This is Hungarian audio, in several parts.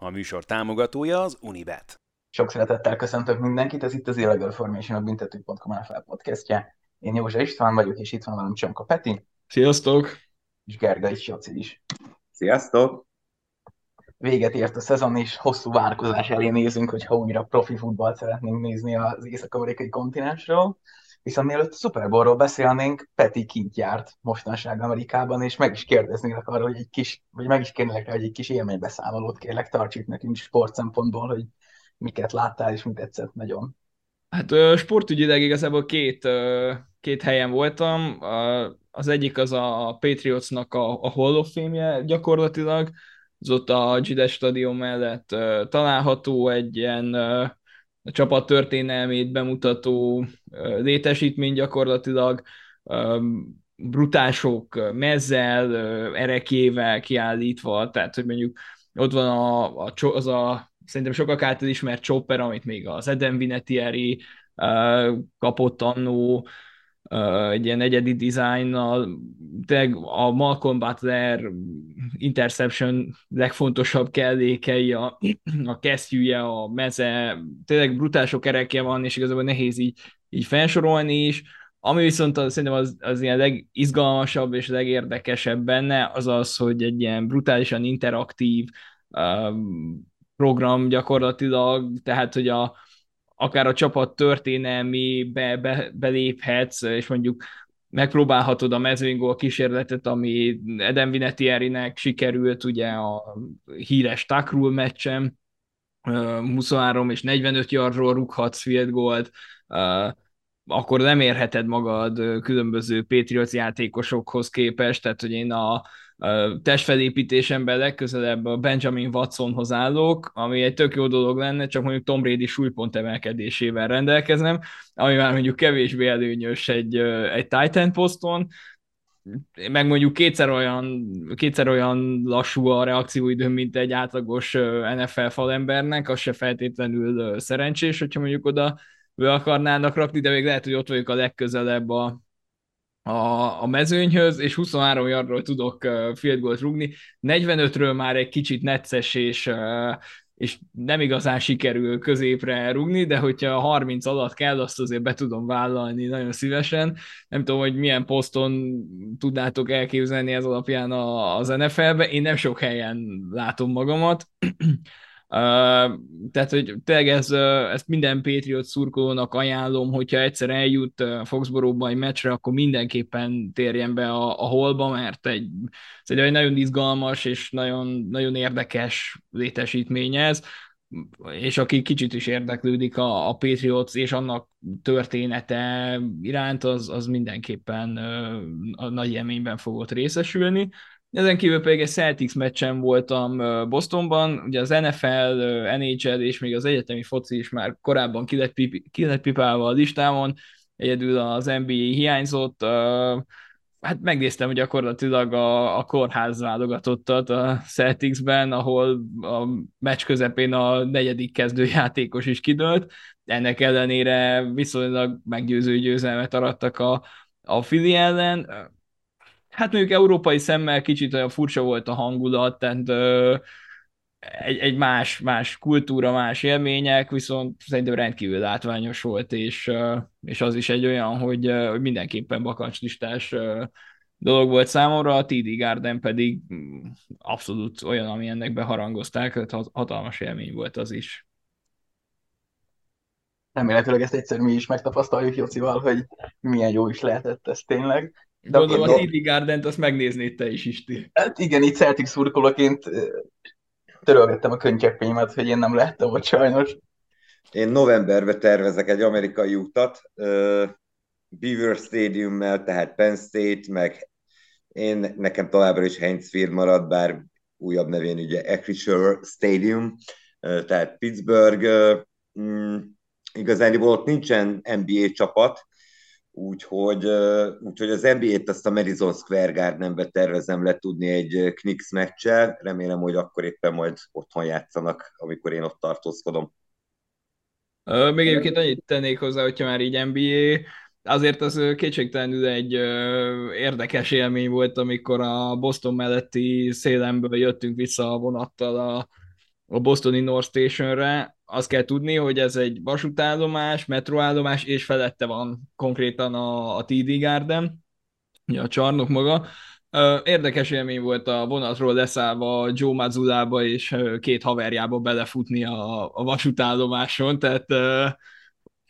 A műsor támogatója az Unibet. Sok szeretettel köszöntök mindenkit, ez itt az Illegal Formation a büntető.com NFL podcastje. Én Józsa István vagyok, és itt van velem Csonka Peti. Sziasztok! És Gerga is, Joci is. Sziasztok! Véget ért a szezon, és hosszú várkozás elé nézünk, hogyha újra profi futballt szeretnénk nézni az észak-amerikai kontinensről. Viszont mielőtt a Super Bowl-ról beszélnénk, Peti kint járt mostanság Amerikában, és meg is kérdeznélek arról, hogy egy kis, vagy meg is kérnélek hogy egy kis élménybeszámolót kérlek, tarts itt nekünk sport szempontból, hogy miket láttál, és mit tetszett nagyon. Hát sportügyileg igazából két, két helyen voltam. Az egyik az a Patriotsnak a, a Hall of Fame-je gyakorlatilag, az ott a Gides stadion mellett található egy ilyen a csapat történelmét bemutató létesítmény gyakorlatilag, brutások mezzel, erekével kiállítva, tehát hogy mondjuk ott van a, a, az a szerintem sokak által ismert chopper, amit még az Eden Vinetieri kapott annó, egy ilyen egyedi dizájnnal, tényleg a Malcolm Butler interception legfontosabb kellékei, a, a kesztyűje, a meze, tényleg brutál sok erekje van, és igazából nehéz így, így felsorolni is. Ami viszont az, szerintem az, az ilyen legizgalmasabb és legérdekesebb benne, az az, hogy egy ilyen brutálisan interaktív um, program gyakorlatilag, tehát hogy a, akár a csapat történelmébe be, beléphetsz, és mondjuk megpróbálhatod a mezőingól kísérletet, ami Eden Vinetierinek sikerült ugye a híres Takrul meccsen, 23 és 45 yardról rúghatsz field goalt, akkor nem érheted magad különböző Patriots játékosokhoz képest, tehát hogy én a, testfelépítésemben legközelebb a Benjamin Watsonhoz állok, ami egy tök jó dolog lenne, csak mondjuk Tom Brady súlypont emelkedésével rendelkezem, ami már mondjuk kevésbé előnyös egy, egy Titan poszton, meg mondjuk kétszer olyan, kétszer olyan lassú a reakcióidő, mint egy átlagos NFL falembernek, az se feltétlenül szerencsés, hogyha mondjuk oda be akarnának rakni, de még lehet, hogy ott vagyok a legközelebb a, a, a mezőnyhöz, és 23 yardról tudok uh, field goalt rúgni. 45-ről már egy kicsit necces, és, uh, és nem igazán sikerül középre rúgni, de hogyha 30 alatt kell, azt azért be tudom vállalni nagyon szívesen. Nem tudom, hogy milyen poszton tudnátok elképzelni ez alapján az NFL-be. Én nem sok helyen látom magamat. Tehát, hogy tényleg ez, ezt minden Patriot szurkolónak ajánlom, hogyha egyszer eljut Foxboróba egy meccsre, akkor mindenképpen térjen be a, a holba, mert egy, ez egy nagyon izgalmas és nagyon, nagyon érdekes létesítmény ez, és aki kicsit is érdeklődik a, a Patriots és annak története iránt, az, az mindenképpen a nagy élményben fogott részesülni. Ezen kívül pedig egy Celtics meccsen voltam Bostonban, ugye az NFL, NHL és még az egyetemi foci is már korábban ki lett, lett pipálva a listámon, egyedül az NBA hiányzott, hát megnéztem gyakorlatilag a, a kórház válogatottat a Celticsben, ahol a meccs közepén a negyedik kezdőjátékos is kidőlt, ennek ellenére viszonylag meggyőző győzelmet arattak a, a Fili ellen, hát mondjuk európai szemmel kicsit olyan furcsa volt a hangulat, tehát egy, egy más, más kultúra, más élmények, viszont szerintem rendkívül látványos volt, és, és az is egy olyan, hogy, hogy mindenképpen bakancslistás dolog volt számomra, a TD Garden pedig mm, abszolút olyan, ami ennek beharangozták, hatalmas élmény volt az is. Remélhetőleg ezt egyszer mi is megtapasztaljuk Jocival, hogy milyen jó is lehetett ez tényleg. De Gondolom a TD Garden-t azt megnéznéd te is, Isti. Hát igen, itt Celtic szurkolóként törölgettem a könycseppéimet, hogy én nem lehettem ott sajnos. Én novemberben tervezek egy amerikai utat, uh, Beaver Stadium-mel, tehát Penn State, meg én, nekem továbbra is Heinz Field marad, bár újabb nevén ugye Acrisure Stadium, uh, tehát Pittsburgh, uh, mm, igazán ott nincsen NBA csapat, úgyhogy, úgyhogy az NBA-t azt a Madison Square Gardenbe tervezem letudni egy Knicks meccsel, remélem, hogy akkor éppen majd otthon játszanak, amikor én ott tartózkodom. Még egyébként annyit tennék hozzá, hogyha már így NBA, azért az kétségtelenül egy érdekes élmény volt, amikor a Boston melletti szélemből jöttünk vissza a vonattal a Bostoni North Stationre, azt kell tudni, hogy ez egy vasútállomás, metroállomás, és felette van konkrétan a, a TD Garden, a csarnok maga. Érdekes élmény volt a vonatról leszállva Joe Mazzulába és két haverjába belefutni a, a vasútállomáson, tehát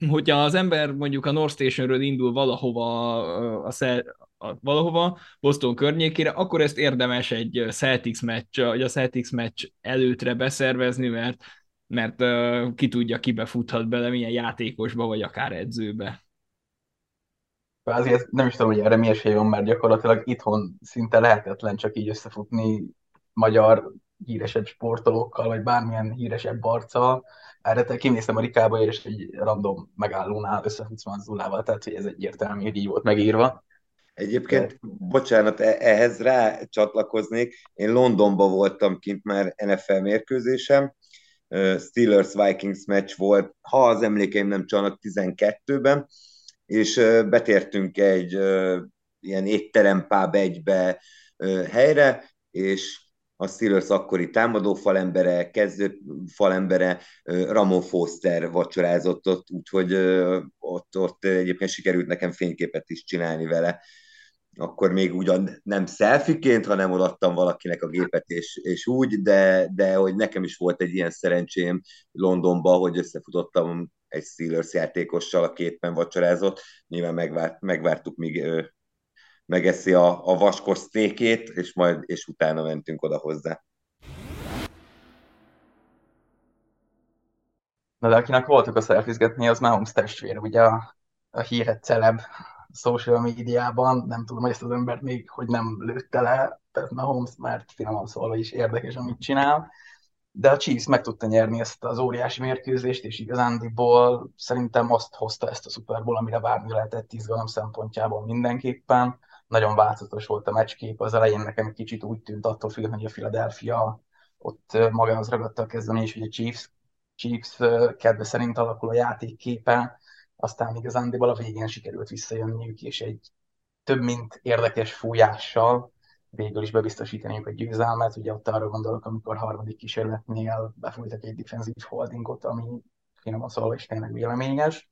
hogyha az ember mondjuk a North Stationről indul valahova a, a, valahova Boston környékére, akkor ezt érdemes egy Celtics meccs, vagy a Celtics meccs előtre beszervezni, mert mert uh, ki tudja, kibe futhat bele, milyen játékosba, vagy akár edzőbe. Azért nem is tudom, hogy erre mi esély van, mert gyakorlatilag itthon szinte lehetetlen csak így összefutni magyar híresebb sportolókkal, vagy bármilyen híresebb arccal. Erre te kimésztem a Rikába, és egy random megállónál összefutsz Manzulával, tehát hogy ez egyértelmű, hogy így volt megírva. Egyébként, bocsánat, e- ehhez rá csatlakoznék. Én Londonban voltam kint már NFL mérkőzésem, Steelers-Vikings meccs volt, ha az emlékeim nem csalnak 12-ben, és betértünk egy ilyen étterem pub egybe helyre, és a Steelers akkori támadó falembere, kezdő falembere, Ramon Foster vacsorázott ott, úgyhogy ott, ott egyébként sikerült nekem fényképet is csinálni vele. Akkor még ugyan nem szelfiként, hanem odaadtam valakinek a gépet, és, és úgy, de, de hogy nekem is volt egy ilyen szerencsém Londonban, hogy összefutottam egy Steelers játékossal, a képen vacsorázott. Nyilván megvárt, megvártuk, míg ő megeszi a, a vaskos sztékét, és majd és utána mentünk oda hozzá. Na de akinek voltak a szelfizgetni, az Mahomes testvér, ugye a, a híret celeb social médiában, nem tudom, hogy ezt az embert még hogy nem lőtte le, tehát Mahomes, mert finoman szólva is érdekes, amit csinál de a Chiefs meg tudta nyerni ezt az óriási mérkőzést, és igazándiból szerintem azt hozta ezt a Super Bowl, amire várni lehetett izgalom szempontjából mindenképpen. Nagyon változatos volt a meccskép, az elején nekem kicsit úgy tűnt attól függ, hogy a Philadelphia ott magához ragadta a kezdeményezés, hogy a Chiefs, Chiefs kedve szerint alakul a játékképe, aztán igazándiból a végén sikerült visszajönniük, és egy több mint érdekes fújással végül is bebiztosítaniuk a győzelmet. Ugye ott arra gondolok, amikor harmadik kísérletnél befújtak egy defensív holdingot, ami finoman szólva is tényleg véleményes.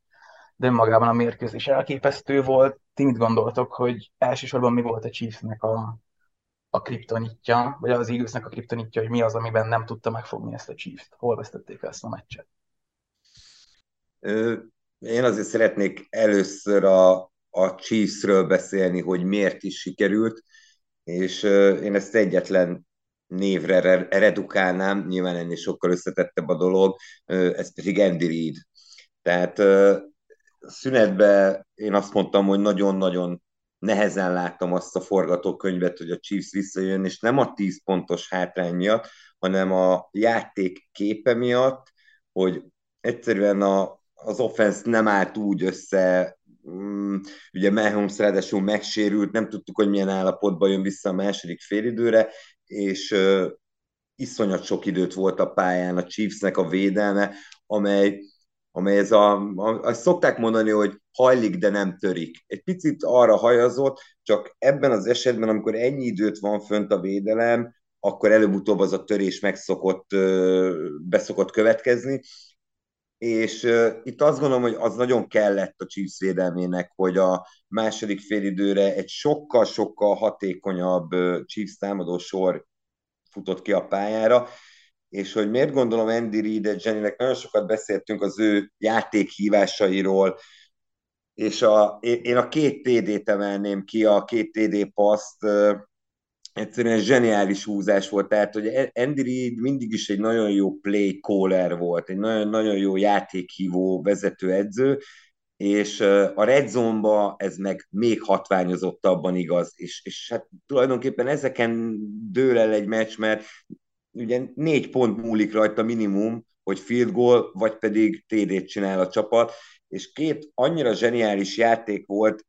De önmagában a mérkőzés elképesztő volt. Ti mit gondoltok, hogy elsősorban mi volt a Chiefsnek a, a kriptonitja, vagy az Eaglesnek a kriptonitja, hogy mi az, amiben nem tudta megfogni ezt a Chiefs-t? Hol vesztették ezt a meccset? Én azért szeretnék először a, a Chiefsről beszélni, hogy miért is sikerült és én ezt egyetlen névre redukálnám, nyilván ennél sokkal összetettebb a dolog, ez pedig Andy Reid. Tehát szünetben én azt mondtam, hogy nagyon-nagyon nehezen láttam azt a forgatókönyvet, hogy a Chiefs visszajön, és nem a 10 pontos hátrány miatt, hanem a játék képe miatt, hogy egyszerűen a, az offense nem állt úgy össze, Mm, ugye Mahomes ráadásul megsérült, nem tudtuk, hogy milyen állapotban jön vissza a második félidőre, és uh, iszonyat sok időt volt a pályán a Chiefsnek a védelme, amely, amely ez a, a, azt szokták mondani, hogy hajlik, de nem törik. Egy picit arra hajazott, csak ebben az esetben, amikor ennyi időt van fönt a védelem, akkor előbb-utóbb az a törés megszokott, beszokott következni, és uh, itt azt gondolom, hogy az nagyon kellett a Chiefs védelmének, hogy a második félidőre egy sokkal-sokkal hatékonyabb uh, Chiefs támadó sor futott ki a pályára, és hogy miért gondolom Andy Reid, Jennynek nagyon sokat beszéltünk az ő játékhívásairól, és a, én a két TD-t emelném ki, a két TD paszt, egyszerűen zseniális húzás volt, tehát hogy Andy Reid mindig is egy nagyon jó play caller volt, egy nagyon, nagyon jó játékhívó vezetőedző, és a Red Zone-ba ez meg még hatványozottabban igaz, és, és hát tulajdonképpen ezeken dől el egy meccs, mert ugye négy pont múlik rajta minimum, hogy field goal, vagy pedig TD-t csinál a csapat, és két annyira zseniális játék volt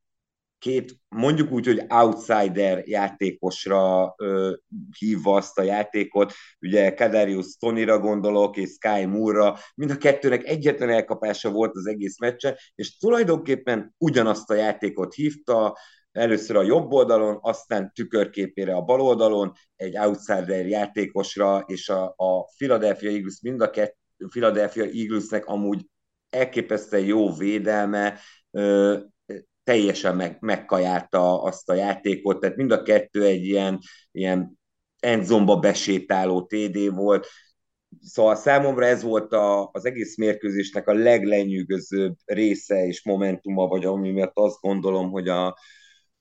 két, mondjuk úgy, hogy outsider játékosra ö, hívva azt a játékot, ugye Kadarius Tonira gondolok, és Sky Moore-ra, mind a kettőnek egyetlen elkapása volt az egész meccse, és tulajdonképpen ugyanazt a játékot hívta, először a jobb oldalon, aztán tükörképére a bal oldalon, egy outsider játékosra, és a, a Philadelphia Eagles mind a kettő, Philadelphia Eaglesnek amúgy elképesztően jó védelme, ö, teljesen meg, megkajálta azt a játékot, tehát mind a kettő egy ilyen, ilyen endzomba besétáló TD volt, Szóval számomra ez volt a, az egész mérkőzésnek a leglenyűgözőbb része és momentuma, vagy ami miatt azt gondolom, hogy a,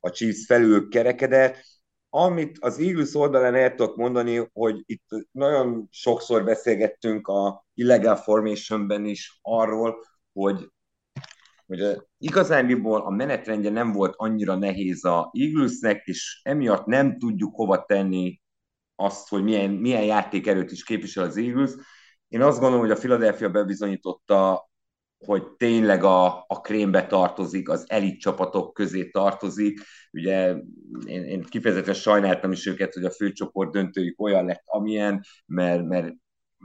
a Chiefs felül kerekedett. Amit az Eagles oldalán el tudok mondani, hogy itt nagyon sokszor beszélgettünk a illegal formationben is arról, hogy, hogy igazándiból a menetrendje nem volt annyira nehéz a Eaglesnek, és emiatt nem tudjuk hova tenni azt, hogy milyen, milyen játékerőt is képvisel az Eagles. Én azt gondolom, hogy a Philadelphia bebizonyította, hogy tényleg a, a krémbe tartozik, az elit csapatok közé tartozik. Ugye én, én kifejezetten sajnáltam is őket, hogy a főcsoport döntőjük olyan lett, amilyen, mert, mert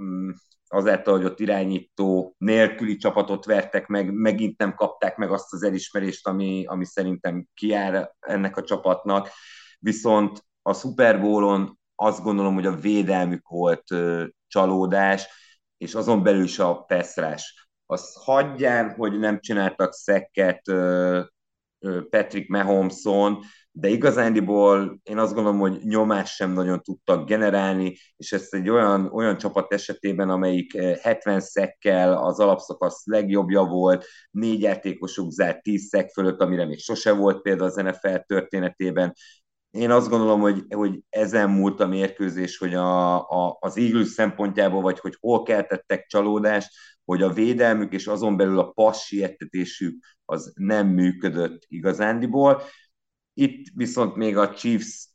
mm, azáltal, hogy ott irányító nélküli csapatot vertek meg, megint nem kapták meg azt az elismerést, ami, ami szerintem kiár ennek a csapatnak. Viszont a Super Bowl-on azt gondolom, hogy a védelmük volt ö, csalódás, és azon belül is a peszrás. Az hagyján, hogy nem csináltak szekket ö, Patrick Mahomeson, de igazándiból én azt gondolom, hogy nyomás sem nagyon tudtak generálni, és ezt egy olyan, olyan csapat esetében, amelyik 70 szekkel az alapszakasz legjobbja volt, négy játékosuk zárt 10 szek fölött, amire még sose volt például az NFL történetében, én azt gondolom, hogy, hogy ezen múlt a mérkőzés, hogy a, a, az Eagles szempontjából, vagy hogy hol keltettek csalódást, hogy a védelmük és azon belül a siettetésük az nem működött igazándiból. Itt viszont még a Chiefs,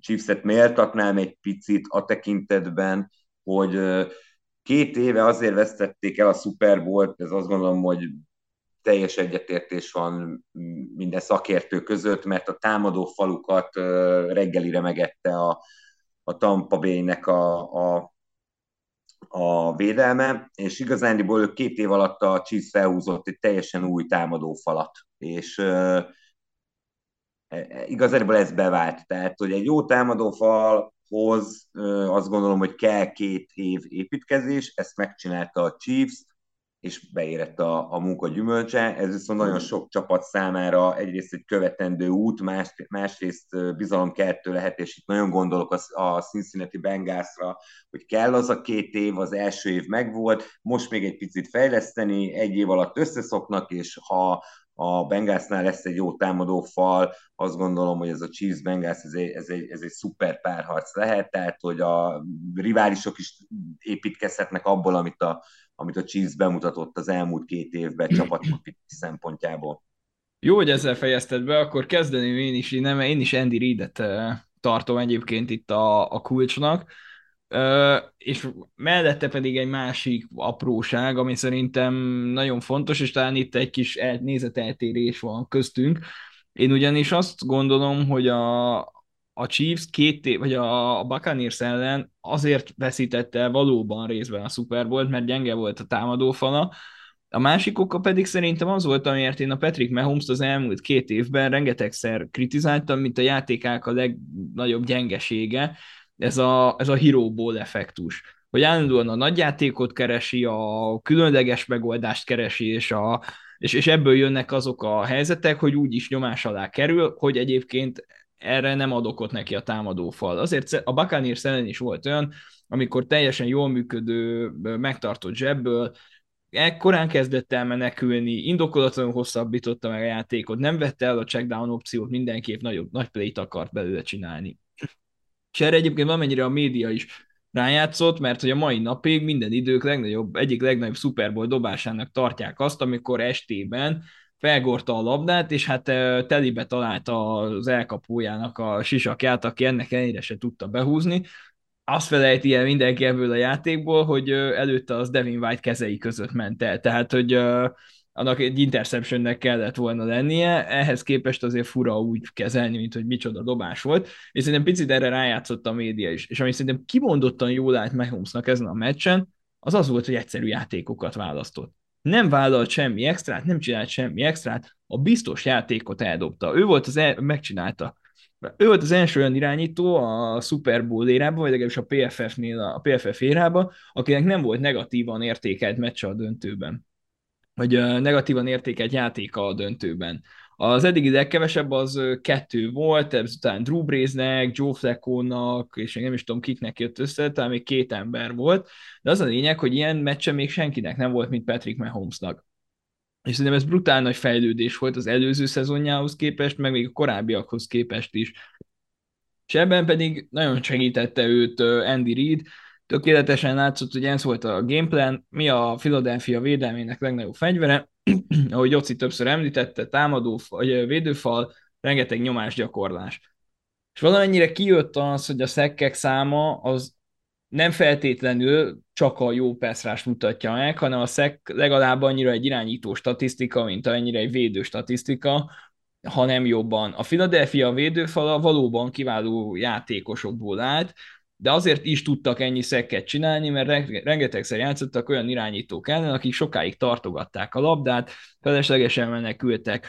Chiefs-et méltatnám egy picit a tekintetben, hogy két éve azért vesztették el a Super Bowl-t, ez azt gondolom, hogy teljes egyetértés van minden szakértő között, mert a támadó falukat reggelire megette a, a Tampa Bay-nek a, a, a védelme, és igazándiból két év alatt a Chiefs felhúzott egy teljesen új támadó falat, és igazából ez bevált. Tehát, hogy egy jó támadó falhoz azt gondolom, hogy kell két év építkezés, ezt megcsinálta a Chiefs, és beérett a, a munka gyümölcse. Ez viszont nagyon sok csapat számára egyrészt egy követendő út, más, másrészt bizalomkeltő lehet, és itt nagyon gondolok a, a Cincinnati Bengalsra, hogy kell az a két év, az első év megvolt, most még egy picit fejleszteni, egy év alatt összeszoknak, és ha a Bengalsnál lesz egy jó támadó fal, azt gondolom, hogy ez a Chiefs Bengals ez egy, ez egy, ez egy szuper párharc lehet, tehát hogy a riválisok is építkezhetnek abból, amit a, amit a Chiefs bemutatott az elmúlt két évben csapatkopi szempontjából. Jó, hogy ezzel fejezted be, akkor kezdeném én is nem, én is Andy Reid-et tartom egyébként itt a, a kulcsnak, és mellette pedig egy másik apróság, ami szerintem nagyon fontos, és talán itt egy kis nézeteltérés van köztünk. Én ugyanis azt gondolom, hogy a, a Chiefs két év, vagy a Buccaneers ellen azért veszítette el valóban részben a Super Bowl-t, mert gyenge volt a támadófala, a másik oka pedig szerintem az volt, amiért én a Patrick Mahomes az elmúlt két évben rengetegszer kritizáltam, mint a játékák a legnagyobb gyengesége, ez a, ez a hero ball effektus. Hogy állandóan a nagyjátékot keresi, a különleges megoldást keresi, és, a, és, és ebből jönnek azok a helyzetek, hogy úgy is nyomás alá kerül, hogy egyébként erre nem ad okot neki a támadó fal. Azért a Buccaneers ellen is volt olyan, amikor teljesen jól működő, megtartott zsebből, ekkorán kezdett el menekülni, indokolatlanul hosszabbította meg a játékot, nem vette el a checkdown opciót, mindenképp nagyobb, nagy play akart belőle csinálni. És erre egyébként valamennyire a média is rájátszott, mert hogy a mai napig minden idők legnagyobb, egyik legnagyobb Super Bowl dobásának tartják azt, amikor estében felgorta a labdát, és hát telibe találta az elkapójának a sisakját, aki ennek ellenére se tudta behúzni. Azt felejti el mindenki ebből a játékból, hogy előtte az Devin White kezei között ment el. Tehát, hogy annak egy interceptionnek kellett volna lennie, ehhez képest azért fura úgy kezelni, mint hogy micsoda dobás volt, és szerintem picit erre rájátszott a média is. És ami szerintem kimondottan jól állt Mahomesnak ezen a meccsen, az az volt, hogy egyszerű játékokat választott. nem vállalt semmi extrát, nem csinált semmi extrát, a biztos játékot eldobta. Ő volt az, el, megcsinálta. Ő volt az első olyan irányító a Super Bowl érában, vagy legalábbis a PFF-nél, a PFF érában, akinek nem volt negatívan értékelt meccs a döntőben. Vagy negatívan értékelt játéka a döntőben. Az eddigi legkevesebb az kettő volt, ezután Drew Breesnek, Joe Flacco-nak, és én nem is tudom kiknek jött össze, talán még két ember volt, de az a lényeg, hogy ilyen meccse még senkinek nem volt, mint Patrick Mahomesnak. És szerintem ez brutál nagy fejlődés volt az előző szezonjához képest, meg még a korábbiakhoz képest is. És ebben pedig nagyon segítette őt Andy Reid, tökéletesen látszott, hogy ez volt a gameplan, mi a Philadelphia védelmének legnagyobb fegyvere, ahogy Joci többször említette, támadó, vagy védőfal, rengeteg nyomásgyakorlás. És valamennyire kijött az, hogy a szekkek száma az nem feltétlenül csak a jó perszrás mutatja meg, hanem a szek legalább annyira egy irányító statisztika, mint annyira egy védő statisztika, hanem jobban. A Philadelphia védőfala valóban kiváló játékosokból állt, de azért is tudtak ennyi szekket csinálni, mert rengetegszer játszottak olyan irányítók ellen, akik sokáig tartogatták a labdát, feleslegesen menekültek,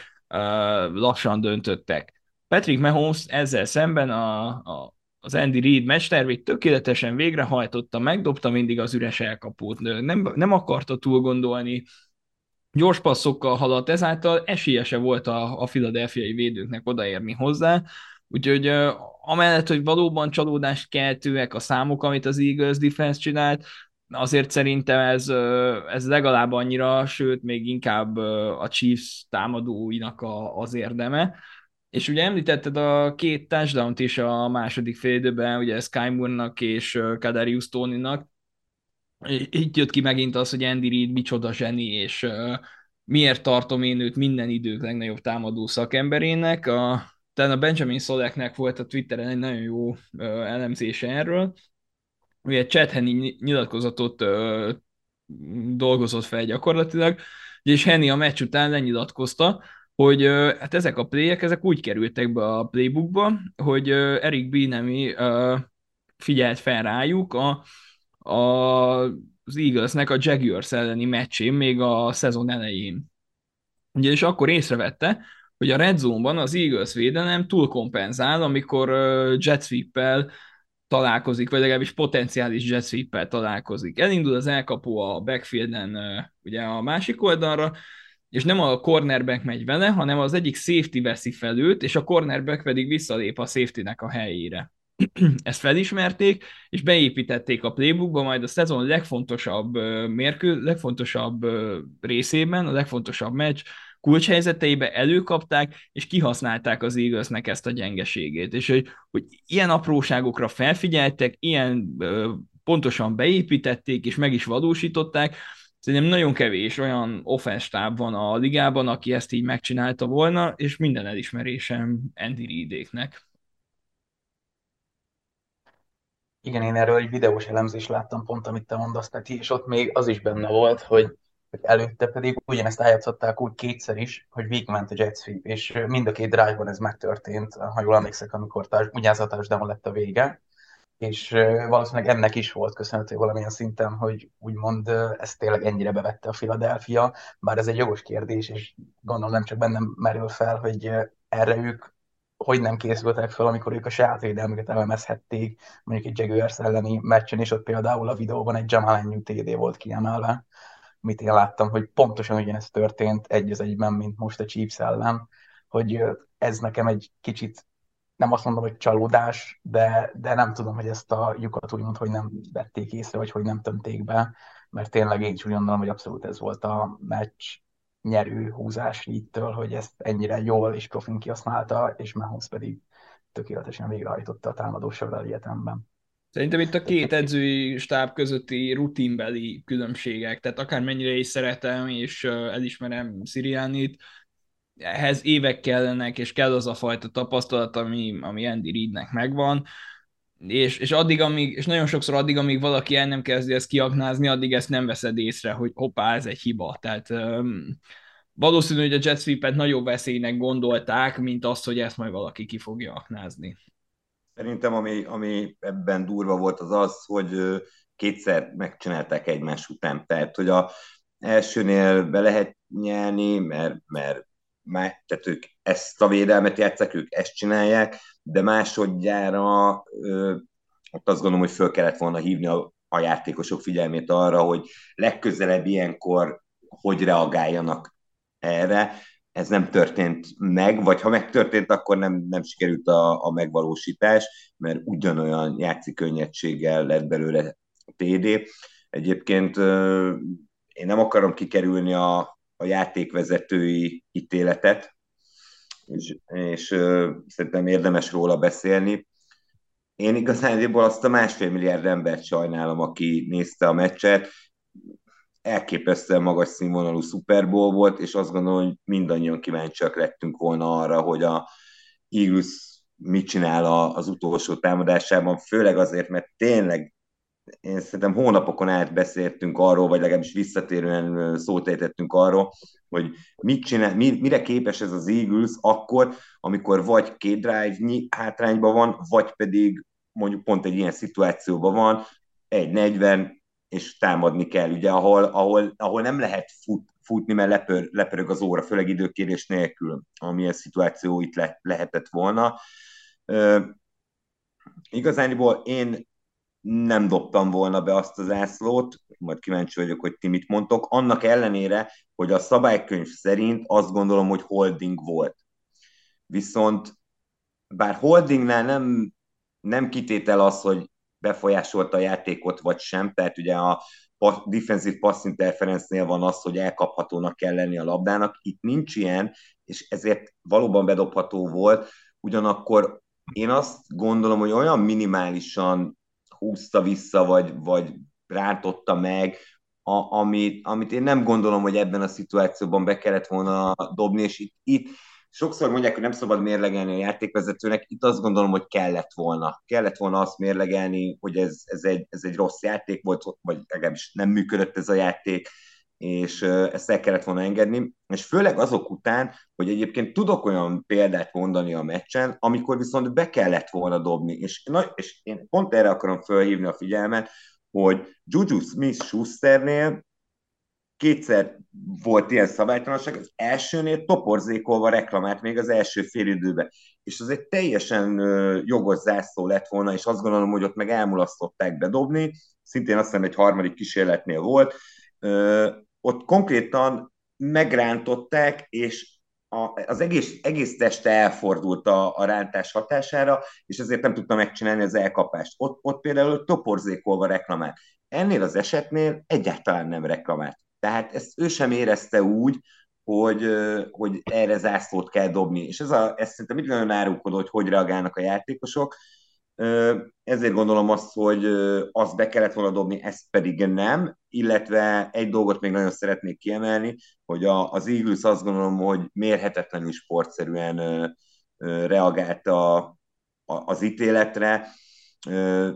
lassan döntöttek. Patrick Mahomes ezzel szemben a, a, az Andy Reid mestervét tökéletesen végrehajtotta, megdobta mindig az üres elkapót, nem, nem akarta túl gondolni, gyors passzokkal haladt, ezáltal esélyese volt a, a filadelfiai védőknek odaérni hozzá, úgyhogy amellett, hogy valóban csalódást keltőek a számok, amit az Eagles defense csinált, azért szerintem ez, ez legalább annyira, sőt, még inkább a Chiefs támadóinak a, az érdeme. És ugye említetted a két touchdown is a második fél ugye Sky Moore-nak és Kadarius Tony-nak. Itt jött ki megint az, hogy Andy Reid micsoda zseni, és miért tartom én őt minden idők legnagyobb támadó szakemberének. A, talán a Benjamin Szoleknek volt a Twitteren egy nagyon jó ö, elemzése erről. Ugye Chad Henny nyilatkozatot ö, dolgozott fel gyakorlatilag, és Henny a meccs után lenyilatkozta, hogy hát ezek a playek, ezek úgy kerültek be a playbookba, hogy ö, Eric Binemi figyelt fel rájuk a, a, az Eaglesnek a Jaguars elleni meccsén, még a szezon elején. Ugye, és akkor észrevette, hogy a red zone-ban az Eagles védelem túl kompenzál, amikor jet sweep találkozik, vagy legalábbis potenciális jet sweep találkozik. Elindul az elkapó a backfielden ugye a másik oldalra, és nem a cornerback megy vele, hanem az egyik safety veszi fel őt, és a cornerback pedig visszalép a safety-nek a helyére. Ezt felismerték, és beépítették a playbookba, majd a szezon legfontosabb mérkő, legfontosabb részében, a legfontosabb meccs, kulcshelyzeteibe előkapták, és kihasználták az Eaglesnek ezt a gyengeségét. És hogy, hogy ilyen apróságokra felfigyeltek, ilyen ö, pontosan beépítették, és meg is valósították, Szerintem nagyon kevés olyan offenstáb van a ligában, aki ezt így megcsinálta volna, és minden elismerésem Andy Reidéknek. Igen, én erről egy videós elemzést láttam pont, amit te mondasz, Peti, és ott még az is benne volt, hogy előtte pedig ugyanezt eljátszották úgy kétszer is, hogy végigment a jet sweep, és mind a két drive-ban ez megtörtént, ha jól emlékszek, amikor társ, ugyanaz a touchdown lett a vége, és valószínűleg ennek is volt köszönhető valamilyen szinten, hogy úgymond ezt tényleg ennyire bevette a Philadelphia, bár ez egy jogos kérdés, és gondolom nem csak bennem merül fel, hogy erre ők hogy nem készültek fel, amikor ők a saját védelmüket elemezhették, mondjuk egy Jaguars elleni meccsen, és ott például a videóban egy Jamal Ennyi TD volt kiemelve, amit én láttam, hogy pontosan ugyanezt történt egy az egyben, mint most a Chiefs ellen, hogy ez nekem egy kicsit nem azt mondom, hogy csalódás, de, de nem tudom, hogy ezt a lyukat úgymond, hogy nem vették észre, vagy hogy nem tömték be, mert tényleg én is úgy gondolom, hogy abszolút ez volt a meccs nyerő húzás ittől, hogy ezt ennyire jól és profin kihasználta, és Mahomes pedig tökéletesen végrehajtotta a támadósorral egyetemben. Szerintem itt a két edzői stáb közötti rutinbeli különbségek, tehát akármennyire is szeretem és elismerem Sirianit, ehhez évek kellenek, és kell az a fajta tapasztalat, ami, ami Andy Reidnek megvan, és, és addig, amíg, és nagyon sokszor addig, amíg valaki el nem kezdi ezt kiaknázni, addig ezt nem veszed észre, hogy hoppá, ez egy hiba. Tehát um, valószínű, hogy a jet sweep-et nagyobb veszélynek gondolták, mint azt, hogy ezt majd valaki ki fogja aknázni. Szerintem ami, ami ebben durva volt az az, hogy kétszer megcsinálták egymás után. Tehát, hogy a, elsőnél be lehet nyelni, mert, mert már, tehát ők ezt a védelmet játszák, ők ezt csinálják, de másodjára ott azt gondolom, hogy föl kellett volna hívni a, a játékosok figyelmét arra, hogy legközelebb ilyenkor hogy reagáljanak erre. Ez nem történt meg, vagy ha megtörtént, akkor nem, nem sikerült a, a megvalósítás, mert ugyanolyan játszik könnyedséggel lett belőle TD. Egyébként én nem akarom kikerülni a, a játékvezetői ítéletet, és, és szerintem érdemes róla beszélni. Én igazándiból azt a másfél milliárd embert sajnálom, aki nézte a meccset. Elképesztően magas színvonalú Super Bowl volt, és azt gondolom, hogy mindannyian kíváncsiak lettünk volna arra, hogy a Eagles mit csinál az utolsó támadásában, főleg azért, mert tényleg én szerintem hónapokon át beszéltünk arról, vagy legalábbis visszatérően szót ejtettünk arról, hogy mit csinál, mire képes ez az Eagles akkor, amikor vagy két drive hátrányban van, vagy pedig mondjuk pont egy ilyen szituációban van, egy 40, és támadni kell, ugye, ahol, ahol, ahol nem lehet fut, futni, mert lepör, lepörög az óra, főleg időkérés nélkül, amilyen szituáció itt le, lehetett volna. Uh, igazániból én nem dobtam volna be azt az ászlót, majd kíváncsi vagyok, hogy ti mit mondtok, annak ellenére, hogy a szabálykönyv szerint azt gondolom, hogy holding volt. Viszont bár holdingnál nem, nem kitétel az, hogy befolyásolta a játékot vagy sem, tehát ugye a defensive pass interference van az, hogy elkaphatónak kell lenni a labdának, itt nincs ilyen, és ezért valóban bedobható volt, ugyanakkor én azt gondolom, hogy olyan minimálisan húzta vissza, vagy, vagy rántotta meg, a, amit, amit én nem gondolom, hogy ebben a szituációban be kellett volna dobni, és itt, itt sokszor mondják, hogy nem szabad mérlegelni a játékvezetőnek, itt azt gondolom, hogy kellett volna. Kellett volna azt mérlegelni, hogy ez, ez, egy, ez egy rossz játék volt, vagy legalábbis nem működött ez a játék, és ezt el kellett volna engedni, és főleg azok után, hogy egyébként tudok olyan példát mondani a meccsen, amikor viszont be kellett volna dobni, és, na, és én pont erre akarom felhívni a figyelmet, hogy Juju Smith-Schusternél kétszer volt ilyen szabálytalanság, az elsőnél toporzékolva reklamált még az első fél időben. És az egy teljesen jogos zászló lett volna, és azt gondolom, hogy ott meg elmulasztották bedobni, szintén azt hiszem egy harmadik kísérletnél volt, ott konkrétan megrántották, és a, az egész, egész teste elfordult a, a rántás hatására, és ezért nem tudta megcsinálni az elkapást. Ott, ott például toporzékolva reklamált. Ennél az esetnél egyáltalán nem reklamált. Tehát ezt ő sem érezte úgy, hogy, hogy erre zászlót kell dobni. És ez, a, ez szerintem így nagyon árulkodó, hogy hogy reagálnak a játékosok. Ezért gondolom azt, hogy azt be kellett volna dobni, ezt pedig nem, illetve egy dolgot még nagyon szeretnék kiemelni, hogy a, az Eagles azt gondolom, hogy mérhetetlenül sportszerűen reagált a, a, az ítéletre.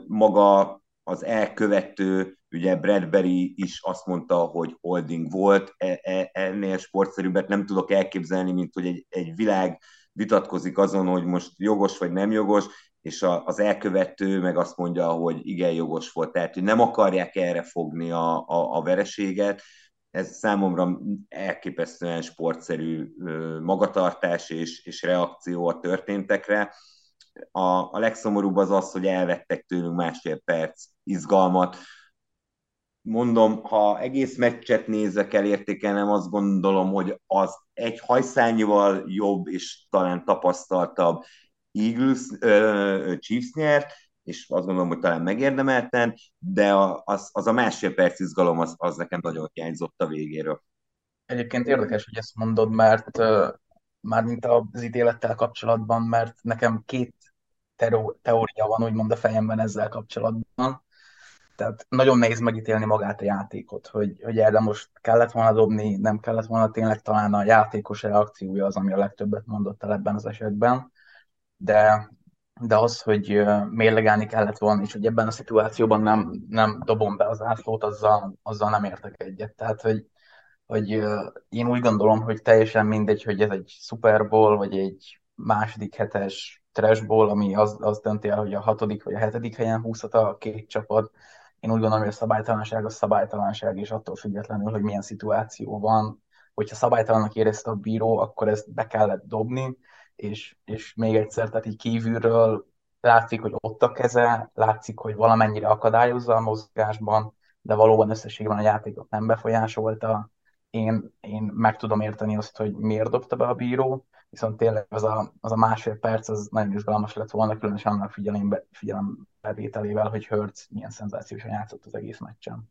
Maga az elkövető, ugye Bradbury is azt mondta, hogy holding volt, e, e, ennél sportszerűbbet nem tudok elképzelni, mint hogy egy, egy világ vitatkozik azon, hogy most jogos vagy nem jogos, és a, az elkövető meg azt mondja, hogy igen, jogos volt. Tehát, hogy nem akarják erre fogni a, a, a vereséget. Ez számomra elképesztően sportszerű magatartás és, és reakció a történtekre. A, a legszomorúbb az az, hogy elvettek tőlünk másfél perc izgalmat. Mondom, ha egész meccset nézek el értékelnem, azt gondolom, hogy az egy hajszányival jobb és talán tapasztaltabb Eagles, uh, Chiefs nyert, és azt gondolom, hogy talán megérdemelten, de az, az a másfél perc izgalom az, az nekem nagyon hiányzott a végéről. Egyébként érdekes, hogy ezt mondod, mert már mint az ítélettel kapcsolatban, mert nekem két teória van úgymond a fejemben ezzel kapcsolatban. Tehát nagyon nehéz megítélni magát a játékot, hogy, hogy erre most kellett volna dobni, nem kellett volna, tényleg talán a játékos reakciója az, ami a legtöbbet mondott el ebben az esetben de, de az, hogy mérlegelni kellett volna, és hogy ebben a szituációban nem, nem dobom be az átlót, azzal, azzal nem értek egyet. Tehát, hogy, hogy én úgy gondolom, hogy teljesen mindegy, hogy ez egy Super Bowl, vagy egy második hetes trash bowl, ami az, az dönti el, hogy a hatodik vagy a hetedik helyen húzhat a két csapat. én úgy gondolom, hogy a szabálytalanság a szabálytalanság, és attól függetlenül, hogy milyen szituáció van, hogyha szabálytalannak érezte a bíró, akkor ezt be kellett dobni, és, és még egyszer, tehát így kívülről látszik, hogy ott a keze, látszik, hogy valamennyire akadályozza a mozgásban, de valóban összességében a játékot nem befolyásolta. Én, én meg tudom érteni azt, hogy miért dobta be a bíró, viszont tényleg az a, az a másfél perc az nagyon izgalmas lett volna, különösen annak figyelembe, figyelembevételével, hogy Hurts milyen szenzációsan játszott az egész meccsen.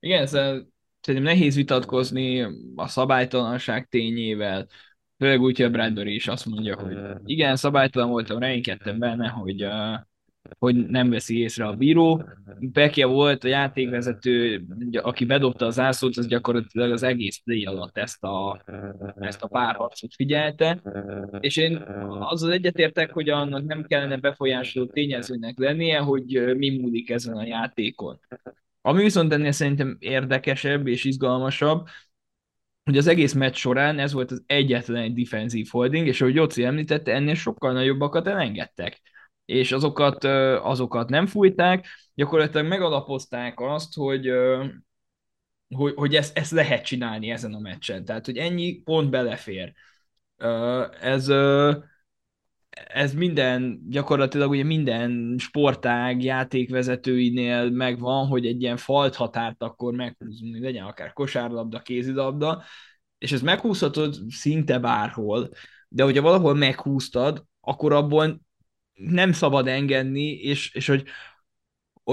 Igen, ezzel szerintem nehéz vitatkozni a szabálytalanság tényével, főleg úgy, hogy a Bradbury is azt mondja, hogy igen, szabálytalan voltam, reménykedtem benne, hogy, uh, hogy nem veszi észre a bíró. Pekje volt a játékvezető, aki bedobta az ászót, az gyakorlatilag az egész play alatt ezt a, ezt a párharcot figyelte, és én azzal egyetértek, hogy annak nem kellene befolyásoló tényezőnek lennie, hogy mi múlik ezen a játékon. Ami viszont ennél szerintem érdekesebb és izgalmasabb, hogy az egész meccs során ez volt az egyetlen egy defensív holding, és ahogy Jóci említette, ennél sokkal nagyobbakat elengedtek. És azokat, azokat nem fújták, gyakorlatilag megalapozták azt, hogy, hogy, hogy ezt, ezt lehet csinálni ezen a meccsen. Tehát, hogy ennyi pont belefér. Ez, ez minden, gyakorlatilag ugye minden sportág játékvezetőinél megvan, hogy egy ilyen falt határt akkor meghúzunk, legyen akár kosárlabda, kézilabda, és ez meghúzhatod szinte bárhol, de hogyha valahol meghúztad, akkor abból nem szabad engedni, és, és hogy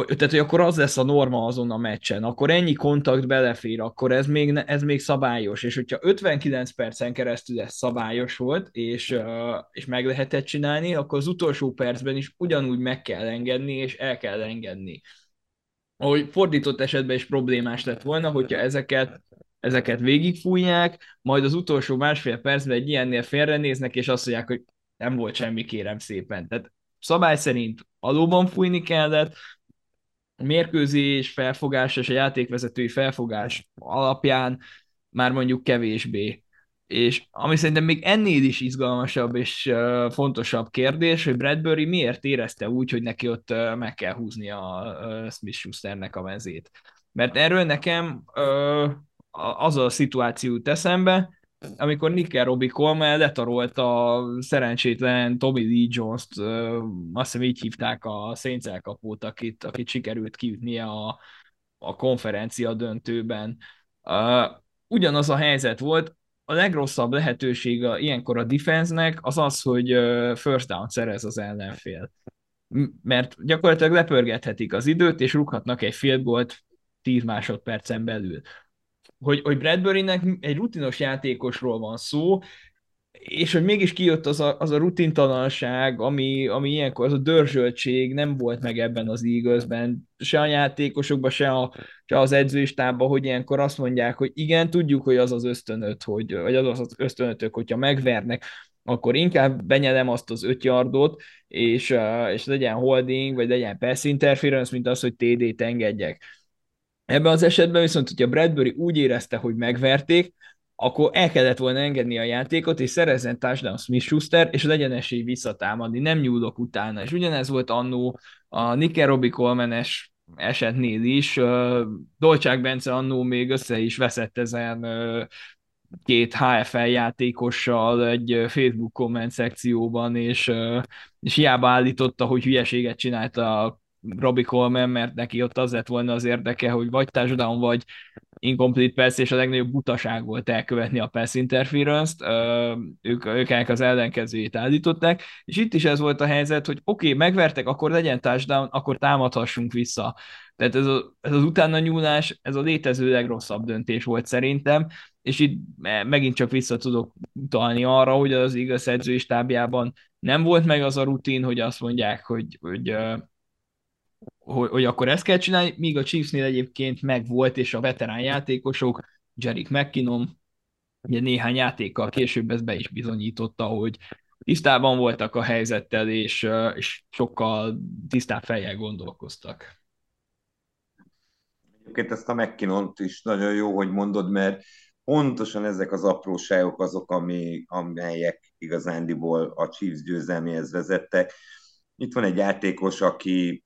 tehát, hogy akkor az lesz a norma azon a meccsen, akkor ennyi kontakt belefér, akkor ez még, ez még szabályos, és hogyha 59 percen keresztül ez szabályos volt, és, és meg lehetett csinálni, akkor az utolsó percben is ugyanúgy meg kell engedni, és el kell engedni. Ahogy fordított esetben is problémás lett volna, hogyha ezeket ezeket végigfújják, majd az utolsó másfél percben egy ilyennél félrenéznek, és azt mondják, hogy nem volt semmi, kérem szépen. Tehát szabály szerint valóban fújni kellett, mérkőzés felfogás és a játékvezetői felfogás alapján már mondjuk kevésbé. És ami szerintem még ennél is izgalmasabb és uh, fontosabb kérdés, hogy Bradbury miért érezte úgy, hogy neki ott uh, meg kell húzni a uh, Smith-Schusternek a mezét. Mert erről nekem uh, az a szituáció eszembe, amikor Nickel Robbie Coleman letarolta a szerencsétlen Tommy Lee Jones-t, azt hiszem így hívták a Saints elkapót, akit, akit sikerült kiütnie a, a konferencia döntőben. ugyanaz a helyzet volt, a legrosszabb lehetősége ilyenkor a defense-nek az az, hogy first down szerez az ellenfél. Mert gyakorlatilag lepörgethetik az időt, és rúghatnak egy field goalt 10 másodpercen belül hogy, hogy Bradburynek egy rutinos játékosról van szó, és hogy mégis kijött az a, az a rutintalanság, ami, ami ilyenkor, az a dörzsöltség nem volt meg ebben az Eaglesben, se a játékosokban, se, a, se az edzőistában, hogy ilyenkor azt mondják, hogy igen, tudjuk, hogy az az ösztönöt, hogy, vagy az az ösztönötök, hogyha megvernek, akkor inkább benyelem azt az öt yardot, és, és legyen holding, vagy legyen pass interference, mint az, hogy TD-t engedjek Ebben az esetben viszont, hogyha Bradbury úgy érezte, hogy megverték, akkor el kellett volna engedni a játékot, és szerezzen touchdown Smith-Schuster, és legyen esély visszatámadni, nem nyúlok utána. És ugyanez volt annó a Nicker Robbie Coleman-es esetnél is. Dolcsák Bence annó még össze is veszett ezen két HFL játékossal egy Facebook komment szekcióban, és, és hiába állította, hogy hülyeséget csinálta a Robbie Coleman, mert neki ott az lett volna az érdeke, hogy vagy touchdown, vagy incomplete pass, és a legnagyobb butaság volt elkövetni a pass interference-t, ők, ők az ellenkezőjét állították, és itt is ez volt a helyzet, hogy oké, okay, megvertek, akkor legyen touchdown, akkor támadhassunk vissza. Tehát ez, a, ez az utána nyúlás, ez a létező legrosszabb döntés volt szerintem, és itt megint csak vissza tudok utalni arra, hogy az igaz edzői stábjában nem volt meg az a rutin, hogy azt mondják, hogy, hogy hogy, hogy akkor ezt kell csinálni, míg a Chiefsnél egyébként meg volt, és a veterán játékosok, Jerry McKinnon, ugye néhány játékkal később ez be is bizonyította, hogy tisztában voltak a helyzettel, és, és sokkal tisztább fejjel gondolkoztak. Egyébként ezt a mckinnon is nagyon jó, hogy mondod, mert pontosan ezek az apróságok azok, ami, amelyek igazándiból a Chiefs győzelméhez vezettek. Itt van egy játékos, aki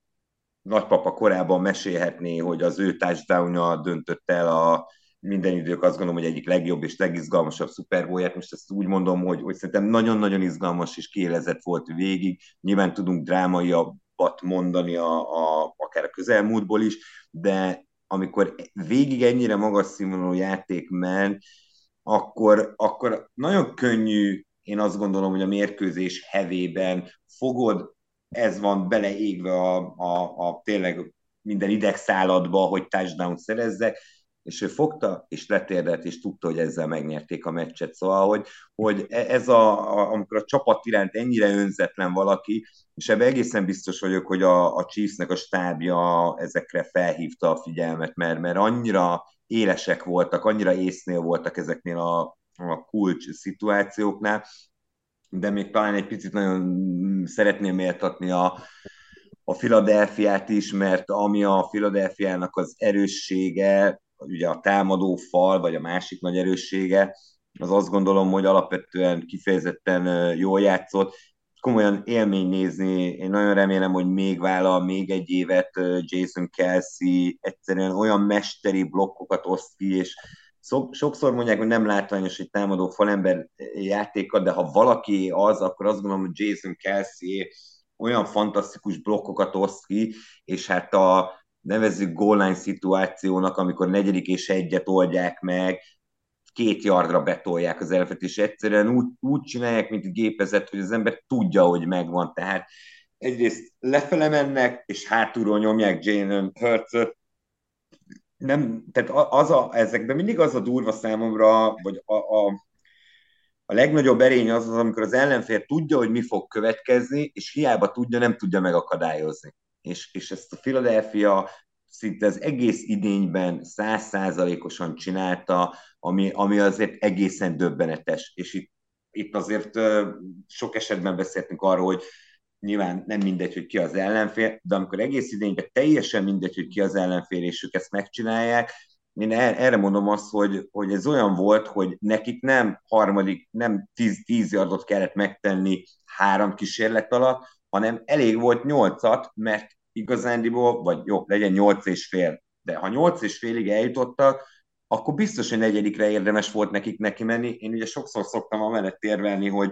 nagypapa korában mesélhetné, hogy az ő touchdown döntött el a minden idők azt gondolom, hogy egyik legjobb és legizgalmasabb szuperbóját. Most ezt úgy mondom, hogy, hogy szerintem nagyon-nagyon izgalmas és kiélezett volt végig. Nyilván tudunk drámaiabbat mondani a, a, akár a közelmúltból is, de amikor végig ennyire magas színvonalú játék ment, akkor, akkor nagyon könnyű, én azt gondolom, hogy a mérkőzés hevében fogod, ez van beleégve a, a, a tényleg minden idegszáladba, hogy touchdown szerezzek, és ő fogta, és letérdelt, és tudta, hogy ezzel megnyerték a meccset. Szóval, hogy, hogy e, ez a, a, amikor a csapat iránt ennyire önzetlen valaki, és ebben egészen biztos vagyok, hogy a, a Chiefsnek a stábja ezekre felhívta a figyelmet, mert, mert annyira élesek voltak, annyira észnél voltak ezeknél a, a kulcs szituációknál, de még talán egy picit nagyon szeretném méltatni a, a Philadelphiát is, mert ami a Philadelphiának az erőssége, ugye a támadó fal, vagy a másik nagy erőssége, az azt gondolom, hogy alapvetően kifejezetten jól játszott. Komolyan élmény nézni, én nagyon remélem, hogy még vállal még egy évet Jason Kelsey, egyszerűen olyan mesteri blokkokat oszt ki, és sokszor mondják, hogy nem látványos egy támadó falember játéka, de ha valaki az, akkor azt gondolom, hogy Jason Kelsey olyan fantasztikus blokkokat oszt ki, és hát a, nevezzük goal line szituációnak, amikor negyedik és egyet oldják meg, két yardra betolják az elfet, és egyszerűen úgy, úgy csinálják, mint gépezet, hogy az ember tudja, hogy megvan. Tehát egyrészt lefele mennek, és hátulról nyomják Jalen hurts nem, tehát az a, ezekben mindig az a durva számomra, vagy a, a, a legnagyobb erény az az, amikor az ellenfél tudja, hogy mi fog következni, és hiába tudja, nem tudja megakadályozni. És, és ezt a Philadelphia szinte az egész idényben százszázalékosan csinálta, ami, ami azért egészen döbbenetes, és itt, itt azért sok esetben beszéltünk arról, hogy nyilván nem mindegy, hogy ki az ellenfél, de amikor egész idényben teljesen mindegy, hogy ki az ellenfél, és ők ezt megcsinálják, én erre mondom azt, hogy, hogy ez olyan volt, hogy nekik nem harmadik, nem tíz, tíz yardot kellett megtenni három kísérlet alatt, hanem elég volt nyolcat, mert igazándiból, vagy jó, legyen nyolc és fél, de ha nyolc és félig eljutottak, akkor biztos, hogy negyedikre érdemes volt nekik neki menni. Én ugye sokszor szoktam amellett érvelni, hogy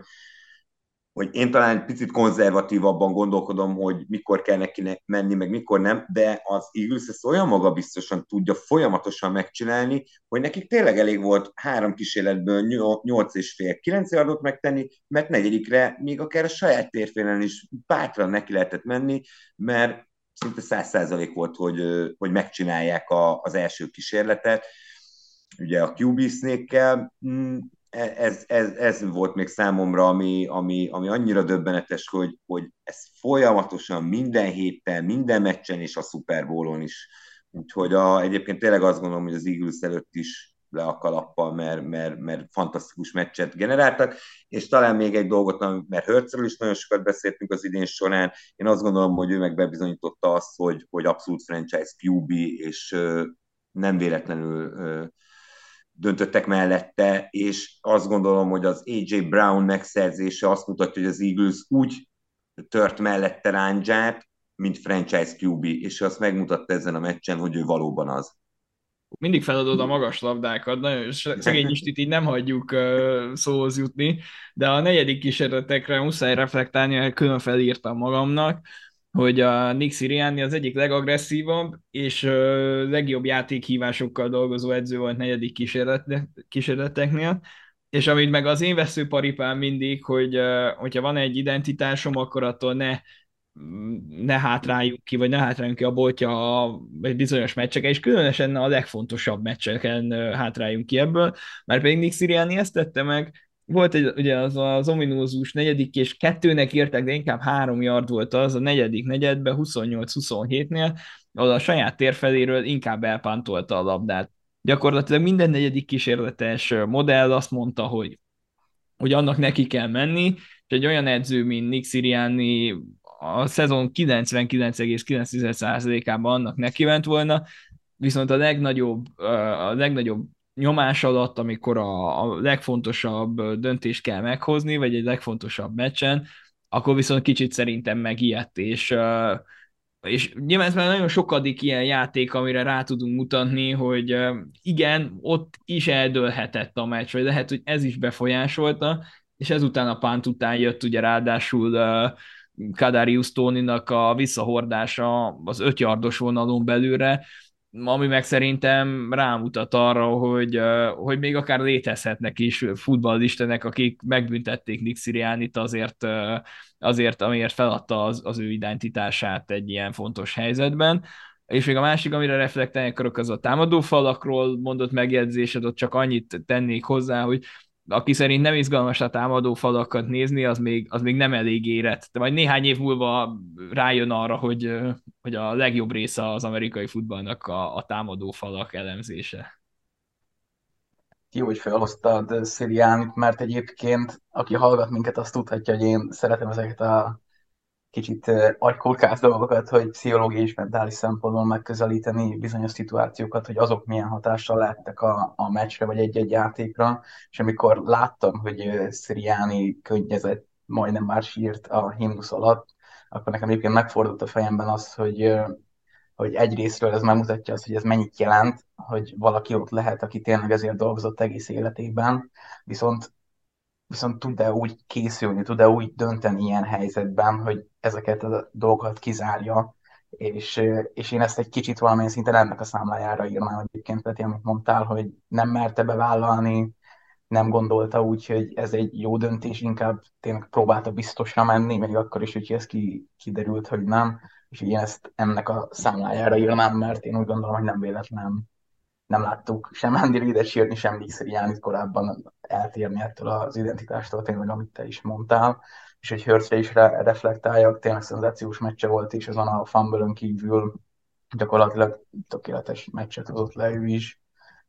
hogy én talán picit konzervatívabban gondolkodom, hogy mikor kell neki menni, meg mikor nem, de az Eagles ezt olyan magabiztosan tudja folyamatosan megcsinálni, hogy nekik tényleg elég volt három kísérletből nyolc és fél, kilenc yardot megtenni, mert negyedikre még akár a saját térfélen is bátran neki lehetett menni, mert szinte száz százalék volt, hogy, hogy megcsinálják a, az első kísérletet, ugye a QB snake mm, ez, ez, ez volt még számomra, ami, ami, ami annyira döbbenetes, hogy, hogy ez folyamatosan minden héten, minden meccsen és a Super Bowl-on is. Úgyhogy a, egyébként tényleg azt gondolom, hogy az Eagles előtt is le a kalappal, mert, mert, mert fantasztikus meccset generáltak, és talán még egy dolgot, mert Hörcről is nagyon sokat beszéltünk az idén során, én azt gondolom, hogy ő meg bebizonyította azt, hogy, hogy abszolút franchise QB, és nem véletlenül döntöttek mellette, és azt gondolom, hogy az AJ Brown megszerzése azt mutatja, hogy az Eagles úgy tört mellette ráncsát, mint franchise QB, és azt megmutatta ezen a meccsen, hogy ő valóban az. Mindig feladod a magas labdákat, nagyon szegény Istit így nem hagyjuk uh, szóhoz jutni, de a negyedik kísérletekre muszáj reflektálni, külön felírtam magamnak, hogy a Nick Sirianni az egyik legagresszívabb és legjobb játékhívásokkal dolgozó edző volt negyedik kísérlet, kísérleteknél, és amit meg az én veszőparipám mindig, hogy hogyha van egy identitásom, akkor attól ne ne hátráljunk ki, vagy ne hátráljunk ki a boltja a bizonyos meccseken, és különösen a legfontosabb meccseken hátráljunk ki ebből, mert pedig Nick Sirianni ezt tette meg, volt egy, ugye az az ominózus negyedik, és kettőnek írták, de inkább három yard volt az, a negyedik negyedben, 28-27-nél, ahol a saját térfeléről inkább elpántolta a labdát. Gyakorlatilag minden negyedik kísérletes modell azt mondta, hogy, hogy annak neki kell menni, és egy olyan edző, mint Nick Sirianni a szezon 99,9%-ában annak neki ment volna, viszont a legnagyobb, a legnagyobb nyomás alatt, amikor a, a legfontosabb döntést kell meghozni, vagy egy legfontosabb meccsen, akkor viszont kicsit szerintem megijedt, és, és nyilván ez már nagyon sokadik ilyen játék, amire rá tudunk mutatni, hogy igen, ott is eldőlhetett a meccs, vagy lehet, hogy ez is befolyásolta, és ezután a pánt után jött ugye ráadásul Kadarius Tóninak a visszahordása az ötjardos vonalon belőle, ami meg szerintem rámutat arra, hogy, hogy még akár létezhetnek is futballistenek, akik megbüntették Nick Sirianit azért, azért amiért feladta az, az ő identitását egy ilyen fontos helyzetben. És még a másik, amire reflektálni akarok, az a támadófalakról mondott megjegyzésed, ott csak annyit tennék hozzá, hogy aki szerint nem izgalmas a támadó falakat nézni, az még, az még nem elég érett. De majd néhány év múlva rájön arra, hogy, hogy a legjobb része az amerikai futballnak a, a támadó falak elemzése. Jó, hogy felhoztad Sziliánit, mert egyébként, aki hallgat minket, azt tudhatja, hogy én szeretem ezeket a kicsit agykulkász dolgokat, hogy pszichológiai és mentális szempontból megközelíteni bizonyos szituációkat, hogy azok milyen hatással lettek a, a meccsre vagy egy-egy játékra, és amikor láttam, hogy Sziriáni könnyezett, majdnem már sírt a himnusz alatt, akkor nekem egyébként megfordult a fejemben az, hogy, hogy egyrésztről ez megmutatja azt, hogy ez mennyit jelent, hogy valaki ott lehet, aki tényleg ezért dolgozott egész életében, viszont viszont tud-e úgy készülni, tud-e úgy dönteni ilyen helyzetben, hogy ezeket a dolgokat kizárja, és, és én ezt egy kicsit valamilyen szinten ennek a számlájára írnám egyébként, Peti, amit mondtál, hogy nem merte bevállalni, nem gondolta úgy, hogy ez egy jó döntés, inkább tényleg próbálta biztosra menni, még akkor is, hogy ez ki, kiderült, hogy nem, és én ezt ennek a számlájára írnám, mert én úgy gondolom, hogy nem véletlen nem láttuk sem Andy Reid-et sírni, sem Nick korábban eltérni ettől az identitástól, tényleg, amit te is mondtál, és hogy Hurtsre is re- reflektáljak, tényleg szenzációs meccse volt, és azon a fumble kívül. Gyakorlatilag tökéletes meccset tudott le ő is,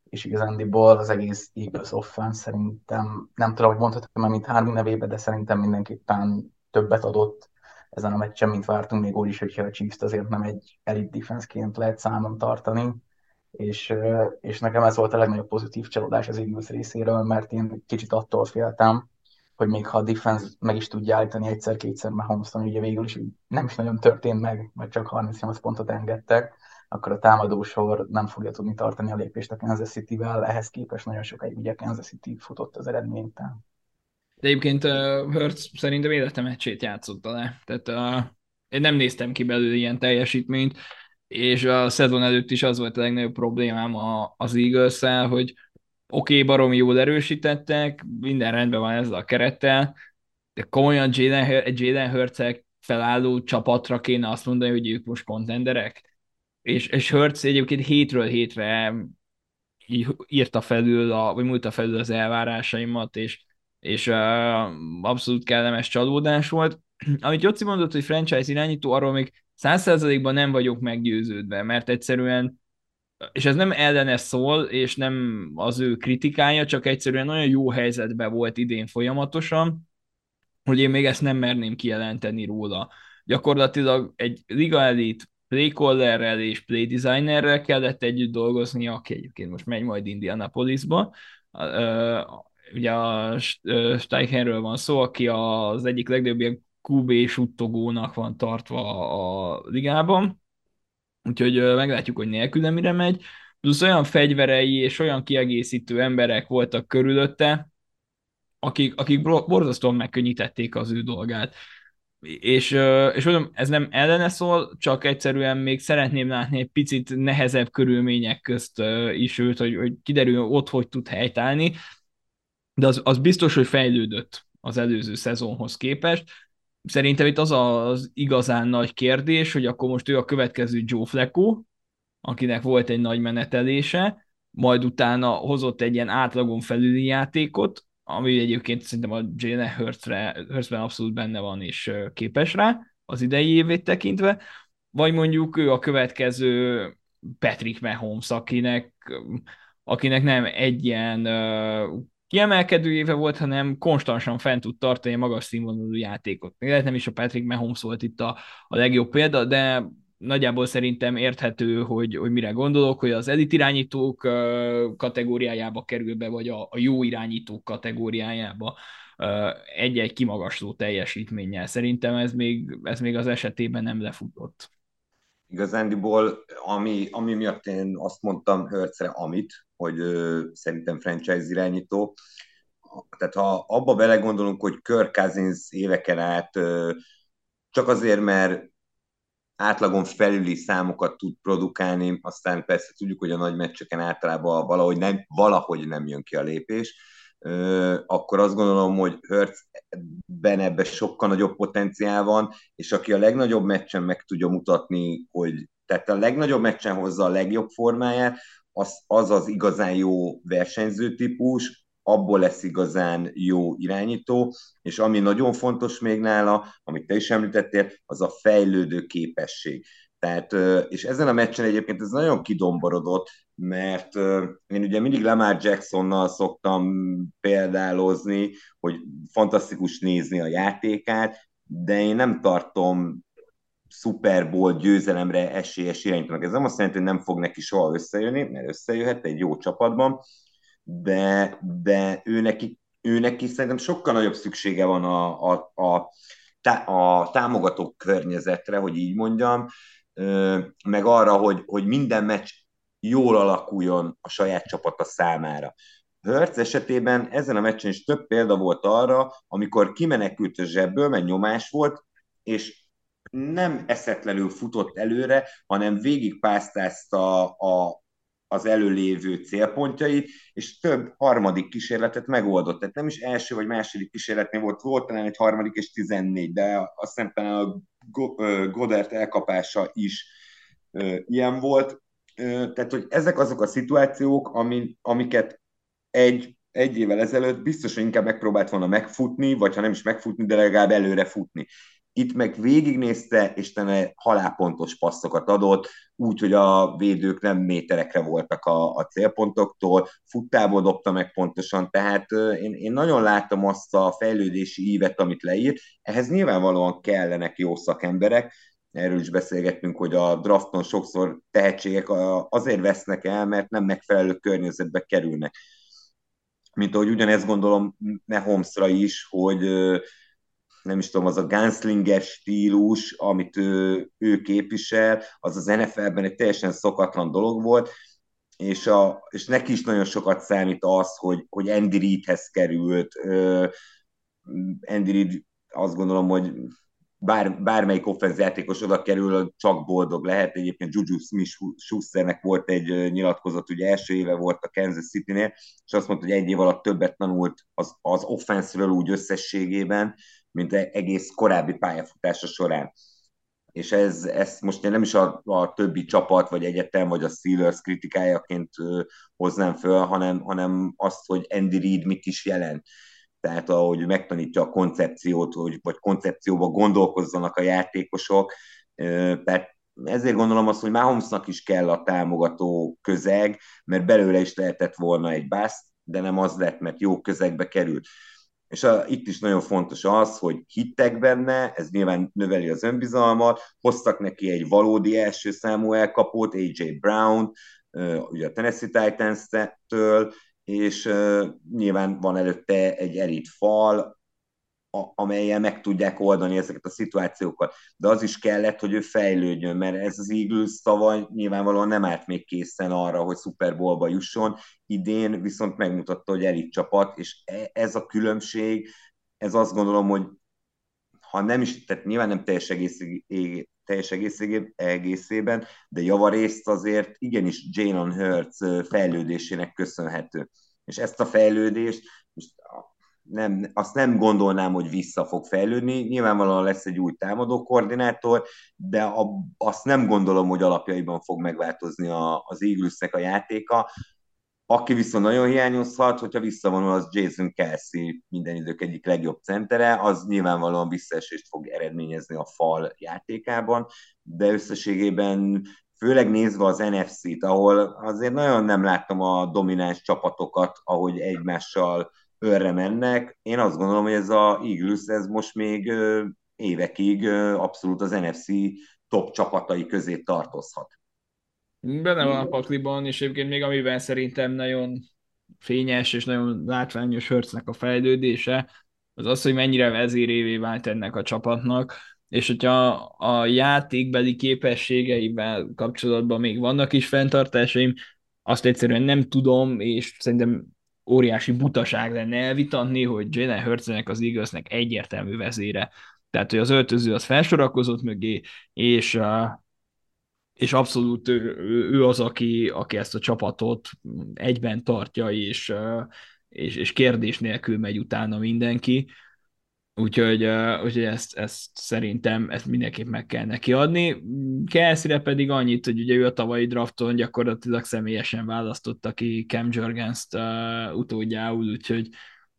és igazándiból az egész Eagles offense szerintem, nem tudom, hogy mondhatom mint Harvey nevébe, de szerintem mindenképpen többet adott ezen a meccsen, mint vártunk, még úgy is, hogyha a Chiefs azért nem egy elite defenseként lehet számon tartani és, és nekem ez volt a legnagyobb pozitív csalódás az Eagles részéről, mert én kicsit attól féltem, hogy még ha a defense meg is tudja állítani egyszer-kétszer Mahomeston, ugye végül is nem is nagyon történt meg, mert csak 38 pontot engedtek, akkor a támadósor nem fogja tudni tartani a lépést a Kansas City-vel, ehhez képest nagyon sokáig ugye Kansas City futott az eredménytel. De egyébként uh, Hurts szerintem életem meccsét játszotta le. Tehát uh, én nem néztem ki belőle ilyen teljesítményt és a szezon előtt is az volt a legnagyobb problémám a, az eagles hogy oké, okay, baromi jól erősítettek, minden rendben van ezzel a kerettel, de komolyan Jalen, Jalen hurts felálló csapatra kéne azt mondani, hogy ők most kontenderek. És, és Hurts egyébként hétről hétre írta felül, a, vagy múlta felül az elvárásaimat, és, és uh, abszolút kellemes csalódás volt. Amit Jocsi mondott, hogy franchise irányító, arról még száz százalékban nem vagyok meggyőződve, mert egyszerűen, és ez nem ellene szól, és nem az ő kritikája, csak egyszerűen olyan jó helyzetben volt idén folyamatosan, hogy én még ezt nem merném kijelenteni róla. Gyakorlatilag egy liga elit playcallerrel és playdesignerrel kellett együtt dolgozni, aki egyébként most megy majd Indianapolisba. Ugye a Steichenről van szó, aki az egyik legnagyobb QB suttogónak van tartva a ligában, úgyhogy meglátjuk, hogy nélkül mire megy. Plusz olyan fegyverei és olyan kiegészítő emberek voltak körülötte, akik, akik borzasztóan megkönnyítették az ő dolgát. És, és mondom, ez nem ellene szól, csak egyszerűen még szeretném látni egy picit nehezebb körülmények közt is őt, hogy, hogy kiderül, ott hogy tud helytállni, de az, az biztos, hogy fejlődött az előző szezonhoz képest, Szerintem itt az az igazán nagy kérdés, hogy akkor most ő a következő Joe Flacco, akinek volt egy nagy menetelése, majd utána hozott egy ilyen átlagon felüli játékot, ami egyébként szerintem a Jalen Hurtsben abszolút benne van és képes rá, az idei évét tekintve, vagy mondjuk ő a következő Patrick Mahomes, akinek, akinek nem egy ilyen kiemelkedő éve volt, hanem konstansan fent tud tartani a magas színvonalú játékot. Lehet nem is a Patrick Mahomes volt itt a, a legjobb példa, de nagyjából szerintem érthető, hogy, hogy mire gondolok, hogy az elit irányítók kategóriájába kerül be, vagy a, a jó irányítók kategóriájába egy-egy kimagasló teljesítménnyel. Szerintem ez még, ez még az esetében nem lefutott. Igazándiból, ami, ami miatt én azt mondtam Hörcre, amit, hogy ö, szerintem franchise irányító, tehát ha abba belegondolunk, hogy Kirk Cousins éveken át ö, csak azért, mert átlagon felüli számokat tud produkálni, aztán persze tudjuk, hogy a nagy meccseken általában valahogy nem, valahogy nem jön ki a lépés, akkor azt gondolom, hogy Hertzben ebben sokkal nagyobb potenciál van, és aki a legnagyobb meccsen meg tudja mutatni, hogy tehát a legnagyobb meccsen hozza a legjobb formáját, az az, az igazán jó versenyző típus, abból lesz igazán jó irányító, és ami nagyon fontos még nála, amit te is említettél, az a fejlődő képesség. Tehát, és ezen a meccsen egyébként ez nagyon kidomborodott, mert én ugye mindig Lamar Jacksonnal szoktam példálozni, hogy fantasztikus nézni a játékát, de én nem tartom Super Bowl győzelemre esélyes irányítónak. Ez nem azt jelenti, hogy nem fog neki soha összejönni, mert összejöhet egy jó csapatban, de, de ő, neki, ő neki szerintem sokkal nagyobb szüksége van a, a, a, a támogató környezetre, hogy így mondjam, meg arra, hogy, hogy minden meccs jól alakuljon a saját csapata számára. Hörc esetében ezen a meccsen is több példa volt arra, amikor kimenekült a zsebből, mert nyomás volt, és nem eszetlenül futott előre, hanem végigpásztázta a, az előlévő célpontjait, és több harmadik kísérletet megoldott. Tehát nem is első vagy második kísérletnél volt, volt talán egy harmadik és 14, de azt hiszem talán a Godert elkapása is ilyen volt. Tehát, hogy ezek azok a szituációk, amiket egy, egy évvel ezelőtt biztos, hogy inkább megpróbált volna megfutni, vagy ha nem is megfutni, de legalább előre futni. Itt meg végignézte, és tenne halálpontos passzokat adott, úgy, a védők nem méterekre voltak a, a célpontoktól, futtából dobta meg pontosan, tehát én, én nagyon látom azt a fejlődési ívet, amit leír. Ehhez nyilvánvalóan kellenek jó szakemberek, erről is beszélgettünk, hogy a drafton sokszor tehetségek azért vesznek el, mert nem megfelelő környezetbe kerülnek. Mint ahogy ugyanezt gondolom Mahomesra is, hogy nem is tudom, az a gunslinger stílus, amit ő, ő képvisel, az az NFL-ben egy teljesen szokatlan dolog volt, és, a, és neki is nagyon sokat számít az, hogy, hogy Andy Reidhez került. Andy Reid azt gondolom, hogy bár, bármelyik offenz játékos oda kerül, csak boldog lehet. Egyébként Juju Smith-Schusternek volt egy nyilatkozat, ugye első éve volt a Kansas City-nél, és azt mondta, hogy egy év alatt többet tanult az, az offenszről úgy összességében, mint egész korábbi pályafutása során. És ez, ez most nem is a, a többi csapat, vagy egyetem, vagy a Steelers kritikájaként hoznám föl, hanem, hanem azt, hogy Andy Reid mit is jelent tehát ahogy megtanítja a koncepciót, hogy, vagy koncepcióba gondolkozzanak a játékosok, tehát ezért gondolom azt, hogy Mahomesnak is kell a támogató közeg, mert belőle is lehetett volna egy bászt, de nem az lett, mert jó közegbe került. És a, itt is nagyon fontos az, hogy hittek benne, ez nyilván növeli az önbizalmat, hoztak neki egy valódi első számú elkapót, AJ Brown, ugye a Tennessee Titans-től, és nyilván van előtte egy elit fal, a, amelyen meg tudják oldani ezeket a szituációkat. De az is kellett, hogy ő fejlődjön, mert ez az Eagles tavaly nyilvánvalóan nem állt még készen arra, hogy Super Bowlba jusson. Idén viszont megmutatta, hogy elit csapat, és e, ez a különbség, ez azt gondolom, hogy ha nem is, tehát nyilván nem teljes egész, teljes egészében, de javarészt azért igenis Jalen Hurts fejlődésének köszönhető. És ezt a fejlődést most nem, azt nem gondolnám, hogy vissza fog fejlődni. Nyilvánvalóan lesz egy új támadó koordinátor, de a, azt nem gondolom, hogy alapjaiban fog megváltozni a, az Eaglesnek a játéka. Aki viszont nagyon hiányozhat, hogyha visszavonul, az Jason Kelsey minden idők egyik legjobb centere, az nyilvánvalóan visszaesést fog eredményezni a fal játékában, de összességében főleg nézve az NFC-t, ahol azért nagyon nem láttam a domináns csapatokat, ahogy egymással őrre mennek. Én azt gondolom, hogy ez a Eagles, ez most még évekig abszolút az NFC top csapatai közé tartozhat. Benne van a pakliban, és egyébként még amiben szerintem nagyon fényes és nagyon látványos Hörcnek a fejlődése, az az, hogy mennyire vezérévé vált ennek a csapatnak. és hogyha a játékbeli képességeivel kapcsolatban még vannak is fenntartásaim, azt egyszerűen nem tudom, és szerintem óriási butaság lenne elvitatni, hogy Jalen Hurtsnek az Eaglesnek egyértelmű vezére. Tehát, hogy az öltöző az felsorakozott mögé, és, és abszolút ő, ő az, aki, aki ezt a csapatot egyben tartja, és, és, és kérdés nélkül megy utána mindenki. Úgyhogy, uh, úgyhogy ezt, ezt szerintem ezt mindenképp meg kell neki adni. Kelsey-re pedig annyit, hogy ugye ő a tavalyi drafton gyakorlatilag személyesen választotta ki Cam Jurgens-t uh, utódjául, úgyhogy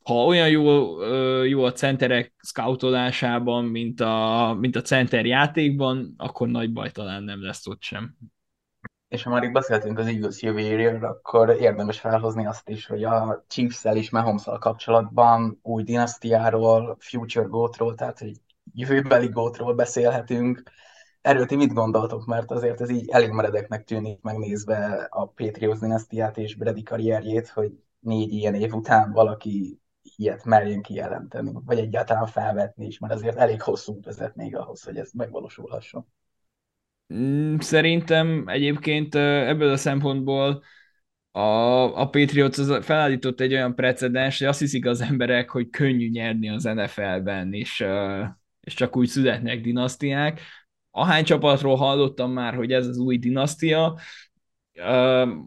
ha olyan jó, uh, jó a centerek scoutolásában, mint a, mint a center játékban, akkor nagy baj talán nem lesz ott sem és ha már itt beszéltünk az Eagles jövőjéről, akkor érdemes felhozni azt is, hogy a Chiefs-el és mahomes kapcsolatban új dinasztiáról, future goatról, tehát hogy jövőbeli goatról beszélhetünk. Erről ti mit gondoltok, mert azért ez így elég meredeknek tűnik megnézve a Patriots dinasztiát és Brady karrierjét, hogy négy ilyen év után valaki ilyet merjen kijelenteni, vagy egyáltalán felvetni is, mert azért elég hosszú vezet még ahhoz, hogy ez megvalósulhasson. Mm, szerintem egyébként ebből a szempontból a, a Patriots az felállított egy olyan precedens, hogy azt hiszik az emberek, hogy könnyű nyerni az NFL-ben, és, és csak úgy születnek dinasztiák. Ahány csapatról hallottam már, hogy ez az új dinasztia,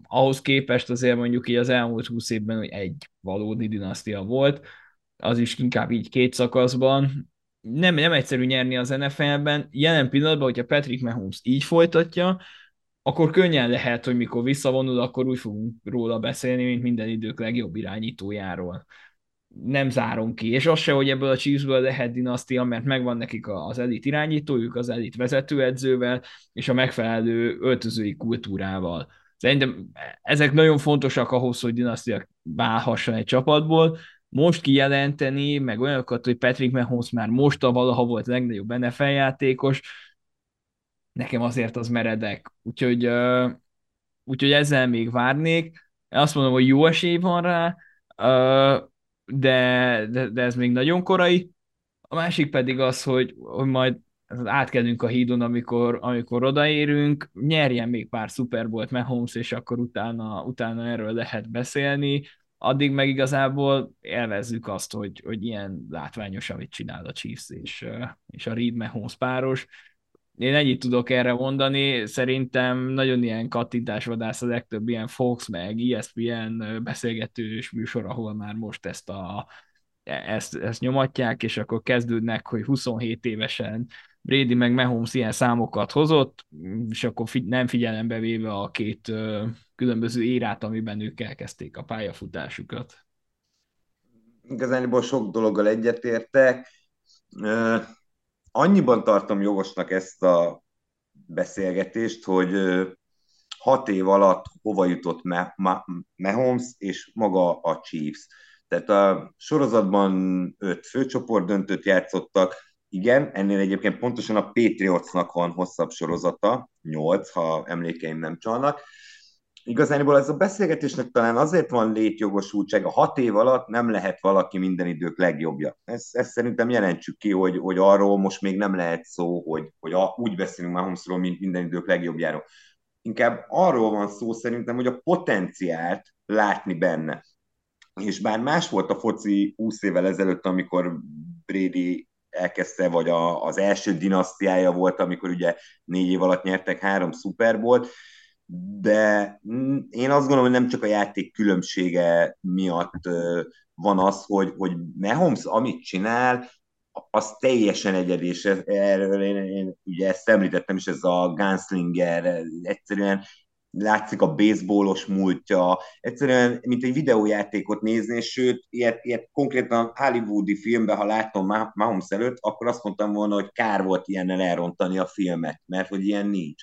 ahhoz képest azért mondjuk így az elmúlt húsz évben hogy egy valódi dinasztia volt, az is inkább így két szakaszban, nem, nem egyszerű nyerni az NFL-ben. Jelen pillanatban, hogyha Patrick Mahomes így folytatja, akkor könnyen lehet, hogy mikor visszavonul, akkor úgy fogunk róla beszélni, mint minden idők legjobb irányítójáról. Nem zárom ki. És az se, hogy ebből a Chiefsből lehet dinasztia, mert megvan nekik az elit irányítójuk, az elit vezetőedzővel, és a megfelelő öltözői kultúrával. Szerintem ezek nagyon fontosak ahhoz, hogy dinasztia válhasson egy csapatból, most kijelenteni, meg olyanokat, hogy Patrick Mahomes már most a valaha volt legnagyobb NFL játékos, nekem azért az meredek. Úgyhogy, uh, úgyhogy ezzel még várnék. Azt mondom, hogy jó esély van rá, uh, de, de, de ez még nagyon korai. A másik pedig az, hogy, hogy majd átkelünk a hídon, amikor, amikor odaérünk, nyerjen még pár Super Bowl-t Mahomes, és akkor utána, utána erről lehet beszélni addig meg igazából élvezzük azt, hogy, hogy ilyen látványos, amit csinál a Chiefs és, és a Reed Mahomes páros. Én ennyit tudok erre mondani, szerintem nagyon ilyen kattintásvadász a legtöbb ilyen Fox meg ESPN beszélgetős műsor, ahol már most ezt a ezt, ezt nyomatják, és akkor kezdődnek, hogy 27 évesen Brady meg Mahomes ilyen számokat hozott, és akkor fi- nem figyelembe véve a két különböző érát, amiben ők elkezdték a pályafutásukat. Igazából sok dologgal egyetértek. Annyiban tartom jogosnak ezt a beszélgetést, hogy hat év alatt hova jutott Mahomes és maga a Chiefs. Tehát a sorozatban öt főcsoport döntőt játszottak, igen, ennél egyébként pontosan a Patriotsnak van hosszabb sorozata, nyolc, ha emlékeim nem csalnak. Igazából ez a beszélgetésnek talán azért van létjogosultság, a hat év alatt nem lehet valaki minden idők legjobbja. Ezt, ezt szerintem jelentsük ki, hogy, hogy arról most még nem lehet szó, hogy, hogy a, úgy beszélünk Mahomesról, mint minden idők legjobbjáról. Inkább arról van szó szerintem, hogy a potenciált látni benne. És bár más volt a foci 20 évvel ezelőtt, amikor Brady elkezdte, vagy a, az első dinasztiája volt, amikor ugye négy év alatt nyertek három szuperbolt, de én azt gondolom, hogy nem csak a játék különbsége miatt van az, hogy, hogy Mahomes amit csinál, az teljesen egyedi, és erről én, én ugye ezt említettem is, ez a Gunslinger, egyszerűen látszik a baseballos múltja, egyszerűen, mint egy videójátékot nézni, és sőt, ilyet, ilyet konkrétan hollywoodi filmben, ha látom Mahomes előtt, akkor azt mondtam volna, hogy kár volt ilyennel elrontani a filmet, mert hogy ilyen nincs.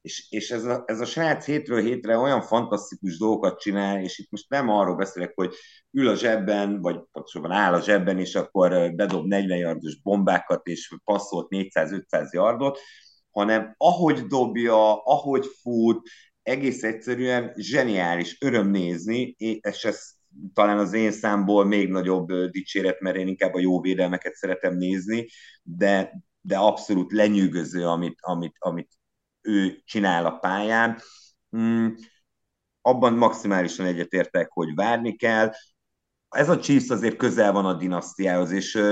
És, és ez, a, ez a srác hétről hétre olyan fantasztikus dolgokat csinál, és itt most nem arról beszélek, hogy ül a zsebben, vagy pontosabban áll a zsebben, és akkor bedob 40 yardos bombákat, és passzolt 400-500 yardot, hanem ahogy dobja, ahogy fut, egész egyszerűen zseniális, öröm nézni, és ez talán az én számból még nagyobb dicséret, mert én inkább a jó védelmeket szeretem nézni, de de abszolút lenyűgöző, amit, amit, amit ő csinál a pályán. Mm, abban maximálisan egyetértek, hogy várni kell. Ez a Chiefs azért közel van a dinasztiához, és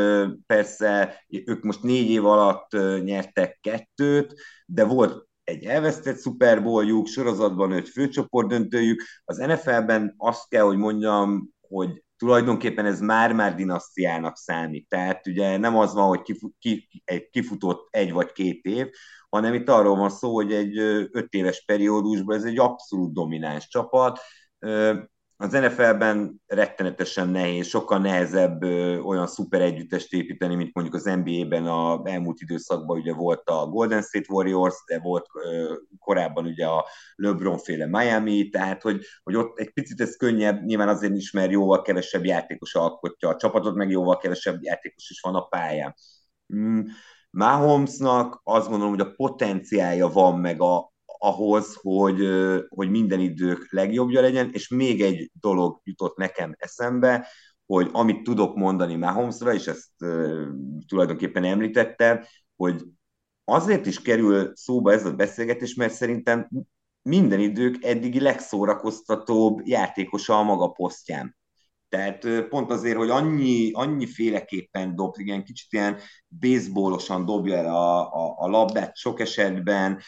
persze ők most négy év alatt nyertek kettőt, de volt egy elvesztett Super Bowljuk, sorozatban öt főcsoport döntőjük. Az NFL-ben azt kell, hogy mondjam, hogy tulajdonképpen ez már-már dinasztiának számít. Tehát ugye nem az van, hogy kifutott egy vagy két év, hanem itt arról van szó, hogy egy öt éves periódusban ez egy abszolút domináns csapat. Az NFL-ben rettenetesen nehéz, sokkal nehezebb ö, olyan szuper együttest építeni, mint mondjuk az NBA-ben a elmúlt időszakban ugye volt a Golden State Warriors, de volt ö, korábban ugye a LeBron-féle Miami, tehát hogy, hogy ott egy picit ez könnyebb, nyilván azért is, mert jóval kevesebb játékos alkotja a csapatot, meg jóval kevesebb játékos is van a pályán. Mm. Mahomesnak azt gondolom, hogy a potenciálja van meg a, ahhoz, hogy, hogy minden idők legjobbja legyen, és még egy dolog jutott nekem eszembe, hogy amit tudok mondani Mahomesra, és ezt tulajdonképpen említettem, hogy azért is kerül szóba ez a beszélgetés, mert szerintem minden idők eddigi legszórakoztatóbb játékosa a maga posztján. Tehát pont azért, hogy annyi, annyi féleképpen dob, igen, kicsit ilyen baseballosan dobja el a, a, a labdát sok esetben,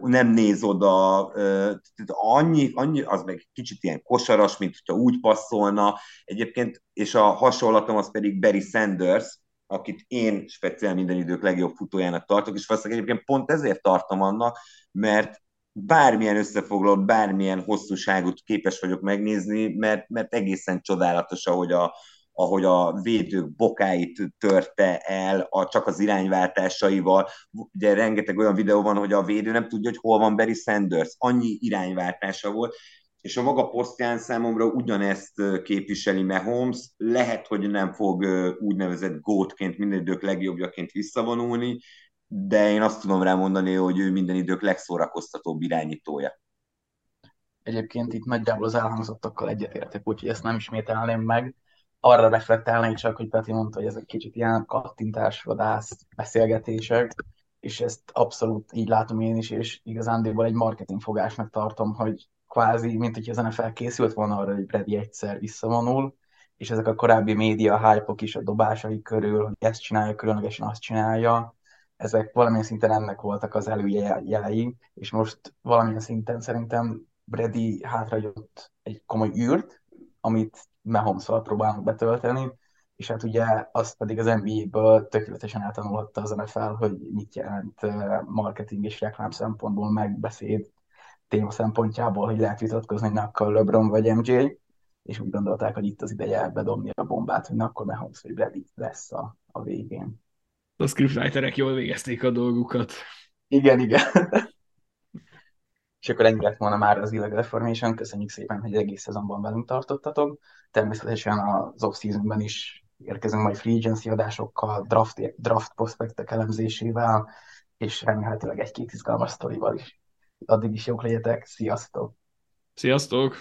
nem néz oda, tehát annyi, annyi, az meg kicsit ilyen kosaras, mint hogyha úgy passzolna. Egyébként, és a hasonlatom az pedig Barry Sanders, akit én speciál minden idők legjobb futójának tartok, és valószínűleg egyébként pont ezért tartom annak, mert bármilyen összefoglalót, bármilyen hosszúságot képes vagyok megnézni, mert, mert egészen csodálatos, ahogy a, ahogy a védők bokáit törte el a, csak az irányváltásaival. Ugye rengeteg olyan videó van, hogy a védő nem tudja, hogy hol van Barry Sanders. Annyi irányváltása volt, és a maga posztján számomra ugyanezt képviseli Mahomes. Lehet, hogy nem fog úgynevezett gótként, minden idők legjobbjaként visszavonulni, de én azt tudom rá mondani, hogy ő minden idők legszórakoztatóbb irányítója. Egyébként itt nagyjából az elhangzottakkal egyetértek, úgyhogy ezt nem ismételném meg. Arra reflektálnék csak, hogy Peti mondta, hogy ezek kicsit ilyen kattintásvadász beszélgetések, és ezt abszolút így látom én is, és igazándiból egy marketingfogásnak tartom, hogy kvázi, mint hogy az NFL készült volna arra, hogy Brady egyszer visszavonul, és ezek a korábbi média hype is a dobásai körül, hogy ezt csinálja, különlegesen azt csinálja, ezek valamilyen szinten ennek voltak az előjelei, és most valamilyen szinten szerintem Brady hátragyott egy komoly űrt, amit mahomes próbálnak betölteni, és hát ugye azt pedig az NBA-ből tökéletesen eltanulhatta az NFL, hogy mit jelent marketing és reklám szempontból megbeszéd téma szempontjából, hogy lehet vitatkozni, hogy akkor LeBron vagy MJ, és úgy gondolták, hogy itt az ideje bedobni a bombát, hogy akkor Mahomes vagy Brady lesz a, a végén. A scriptwriterek jól végezték a dolgukat. Igen, igen. és akkor ennyi lett volna már az Illegal Formation. Köszönjük szépen, hogy egész szezonban velünk tartottatok. Természetesen az off-seasonben is érkezünk majd free agency adásokkal, draft, draft prospektek elemzésével, és remélhetőleg egy-két izgalmas sztorival is. Addig is jók legyetek, sziasztok! Sziasztok!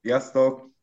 Sziasztok!